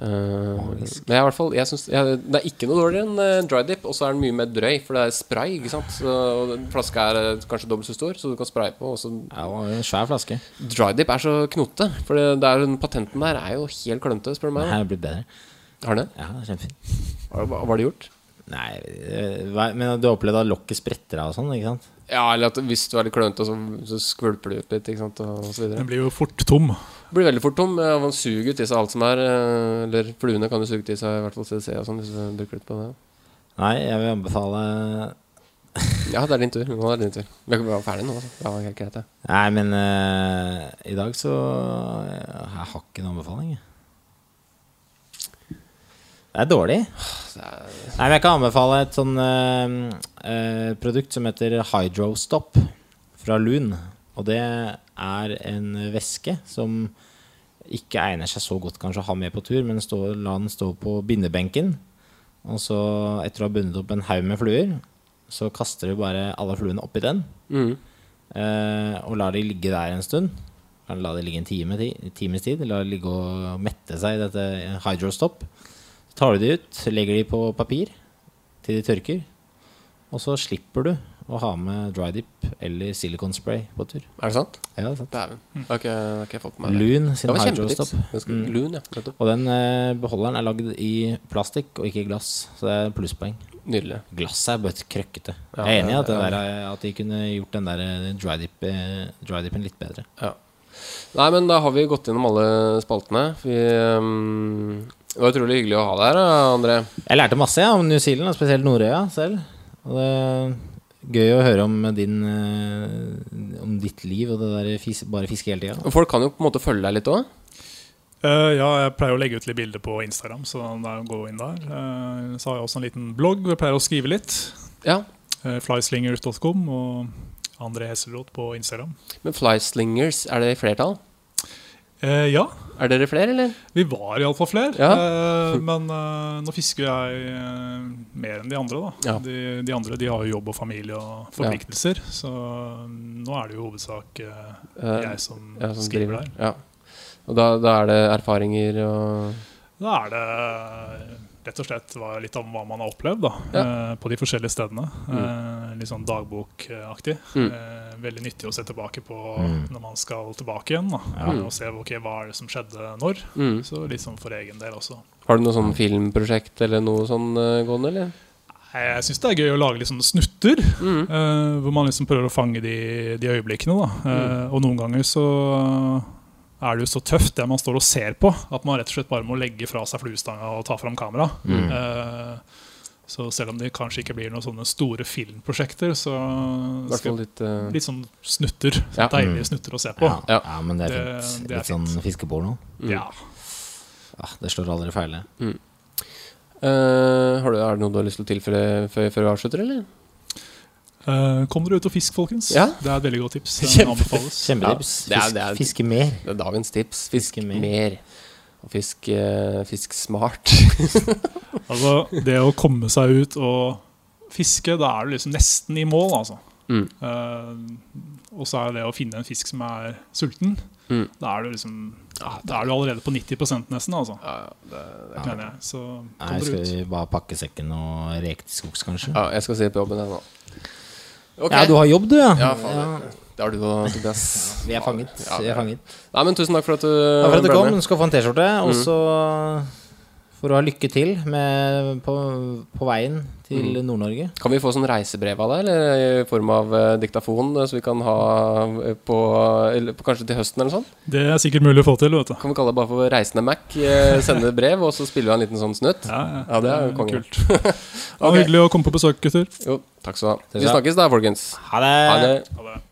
Speaker 1: Eh, Men jeg, fall jeg synes, jeg, Det er ikke noe dårligere enn uh, dry dip, og så er den mye mer drøy, for det er spray. ikke sant? Så, og flaska er uh, kanskje dobbelt så stor, så du kan spraye på. Og så
Speaker 5: Ja, det var en svær flaske.
Speaker 1: Dry dip er så knote, for det, det er, den patenten der er jo helt klønete, spør du
Speaker 5: Det
Speaker 1: meg. da.
Speaker 5: er blitt bedre.
Speaker 1: Har den det?
Speaker 5: Ja, det kjempefint.
Speaker 1: Hva har var det gjort?
Speaker 5: Nei, men du har opplevd at lokket spretter av og sånn, ikke sant?
Speaker 1: Ja, eller at hvis du er litt klønete, så, så skvulper det ut litt, ikke sant, og så videre.
Speaker 6: Den blir jo fort tom.
Speaker 1: Blir veldig fort tom. ja, Man suger ut til seg alt som er. eh, Eller fluene kan jo suge til seg i hvert fall CDC og sånn, hvis du bruker litt på det.
Speaker 5: Nei, jeg vil anbefale <laughs>
Speaker 1: Ja, det er din tur. Nå er det din tur. Vi er ikke ferdig nå, altså. Ja, helt greit, det.
Speaker 5: Nei, men uh, i dag så Jeg har ikke noen anbefaling, jeg. Det er dårlig. Nei, men Jeg kan anbefale et sånn uh, uh, produkt som heter Hydrostop fra Loon. Og det er en væske som ikke egner seg så godt kanskje å ha med på tur, men stå, la den stå på bindebenken. Og så, etter å ha bundet opp en haug med fluer, så kaster du bare alle fluene oppi den.
Speaker 1: Mm.
Speaker 5: Eh, og lar de ligge der en stund. La de ligge en time, times tid. La de ligge og mette seg i dette hydrostop. Så tar du de ut, legger de på papir til de tørker. Og så slipper du å ha med dry dip eller silicon spray på tur.
Speaker 1: Er det sant?
Speaker 5: Ja, det er sant.
Speaker 1: Dæven. Det har ikke, det har ikke jeg fått med meg.
Speaker 5: Loon sin hydrostop. Mm.
Speaker 1: Loon, ja.
Speaker 5: Og den eh, beholderen er lagd i plastikk og ikke i glass, så det er plusspoeng.
Speaker 1: Nydelig.
Speaker 5: Glasset er bare krøkkete.
Speaker 1: Ja,
Speaker 5: jeg er enig i at, der, er- at de kunne gjort den der eh, dry, dip, eh, dry dipen litt bedre.
Speaker 1: Ja. Nei, men da har vi gått gjennom alle spaltene. Vi, um, det var utrolig hyggelig å ha deg her, André.
Speaker 5: Jeg lærte masse ja, om New Zealand, og spesielt Nordøya selv. Og det gøy å høre om din eh, Om ditt liv og det der fis, bare fiske hele tida.
Speaker 1: Folk kan jo på en måte følge deg litt òg.
Speaker 6: Uh, ja, jeg pleier å legge ut litt bilder på Instagram, så da gå inn der. uh, så har jeg også en liten blogg hvor jeg pleier å skrive litt.
Speaker 1: Ja.
Speaker 6: Uh, Flyslingers.com og André Hesselroth på Instagram.
Speaker 1: Men flyslingers, er det i flertall?
Speaker 6: Eh, ja,
Speaker 1: Er dere flere, eller?
Speaker 6: vi var iallfall flere.
Speaker 1: Ja.
Speaker 6: Eh, men eh, nå fisker jeg eh, mer enn de andre. da
Speaker 1: Ja.
Speaker 6: de, de andre de har jo jobb og familie og forpliktelser. Så mm, nå er det jo hovedsak eh,
Speaker 1: Eh,
Speaker 6: jeg som,
Speaker 1: ja, som
Speaker 6: skriver der.
Speaker 1: Ja. Og da, da er det erfaringer og
Speaker 6: Da er det rett og slett var litt om hva man har opplevd da, eh, på de forskjellige stedene. Eh, litt sånn dagbokaktig.
Speaker 1: Mm.
Speaker 6: Eh, veldig nyttig å se tilbake på
Speaker 5: Mm.
Speaker 6: når man skal tilbake igjen. Da.
Speaker 1: Mm.
Speaker 6: Og se okay, hva er det som skjedde når.
Speaker 1: mm.
Speaker 6: Så litt sånn for egen del også.
Speaker 1: Har du noe sånn filmprosjekt eller noe sånn gående, eller?
Speaker 6: Jeg syns det er gøy å lage sånne snutter.
Speaker 1: Mm.
Speaker 6: uh, hvor man liksom prøver å fange de, de øyeblikkene. Da. Eh, og noen ganger så er det jo så tøft det man står og ser på, at man rett og slett bare må legge fra seg fluestanga og ta fram kamera.
Speaker 5: Mm.
Speaker 6: Eh, så selv om det kanskje ikke blir noen sånne store filmprosjekter, så skal
Speaker 1: litt uh...
Speaker 6: litt sånn snutter.
Speaker 1: Ja.
Speaker 6: Deilige snutter å se på.
Speaker 5: Ja,
Speaker 1: Ja.
Speaker 5: ja, men det er
Speaker 6: Det-
Speaker 5: fint.
Speaker 6: det er
Speaker 5: Litt sånn fiskeporno.
Speaker 1: mm.
Speaker 6: Ja.
Speaker 5: Ja, det slår aldri feil. det.
Speaker 1: Uh, har du, er det noe du har lyst til å tilføre før, før vi avslutter, eller?
Speaker 6: Eh, kom dere ut og fisk, folkens.
Speaker 1: Ja.
Speaker 6: Det er et veldig godt tips. <laughs>
Speaker 1: Kjempe- <laughs>
Speaker 5: Kjempetips.
Speaker 1: Ja, det er-
Speaker 5: Fisk,
Speaker 1: det er-
Speaker 5: fiske mer.
Speaker 1: Det er dagens tips. Fisk
Speaker 5: Fiske mer.
Speaker 1: mer. Og fisk, uh, fisk smart. <laughs>
Speaker 6: Altså, det å komme seg ut og fiske, da er du liksom nesten i mål, altså.
Speaker 1: Mm.
Speaker 6: Uh, og så er det å finne en fisk som er sulten.
Speaker 1: Mm.
Speaker 6: Da er du liksom Da er du allerede på 90 nesten, altså.
Speaker 1: Ja, det, det,
Speaker 6: Mener jeg. Så kom
Speaker 5: skal
Speaker 6: dere ut.
Speaker 5: vi bare pakke sekken og reke til skogs, kanskje?
Speaker 1: ja, jeg skal se på jobben, jeg nå. Ok.
Speaker 5: Ja, du har jobb, du, ja.
Speaker 1: Ja, faen. Det har du òg, Tobias.
Speaker 5: Vi er fanget.
Speaker 1: Ja,
Speaker 5: Vi er fanget.
Speaker 1: Nei, men tusen takk for at du
Speaker 5: Takk for at du kom. Du skal få en T-skjorte. Og
Speaker 1: Mm.
Speaker 5: Så å ha lykke til med, på, på veien til
Speaker 1: Mm.
Speaker 5: Nord-Norge.
Speaker 1: Kan vi få sånn reisebrev av deg, eller i form av uh, diktafon, eh, så vi kan ha eh, på, eller på Kanskje til høsten eller sånn?
Speaker 6: Det er sikkert mulig å få til, vet du.
Speaker 1: Kan vi kalle det bare for Reisende Mac? Uh, Sende brev, og så spiller vi en liten sånn snutt?
Speaker 6: Ja,
Speaker 1: Ja, det er jo konge.
Speaker 6: kult. Det <laughs> var hyggelig å komme på besøk, gutter.
Speaker 1: Jo, takk skal du ha. Vi snakkes da, folkens.
Speaker 5: Ha det!
Speaker 1: Ha det.
Speaker 6: Ha det.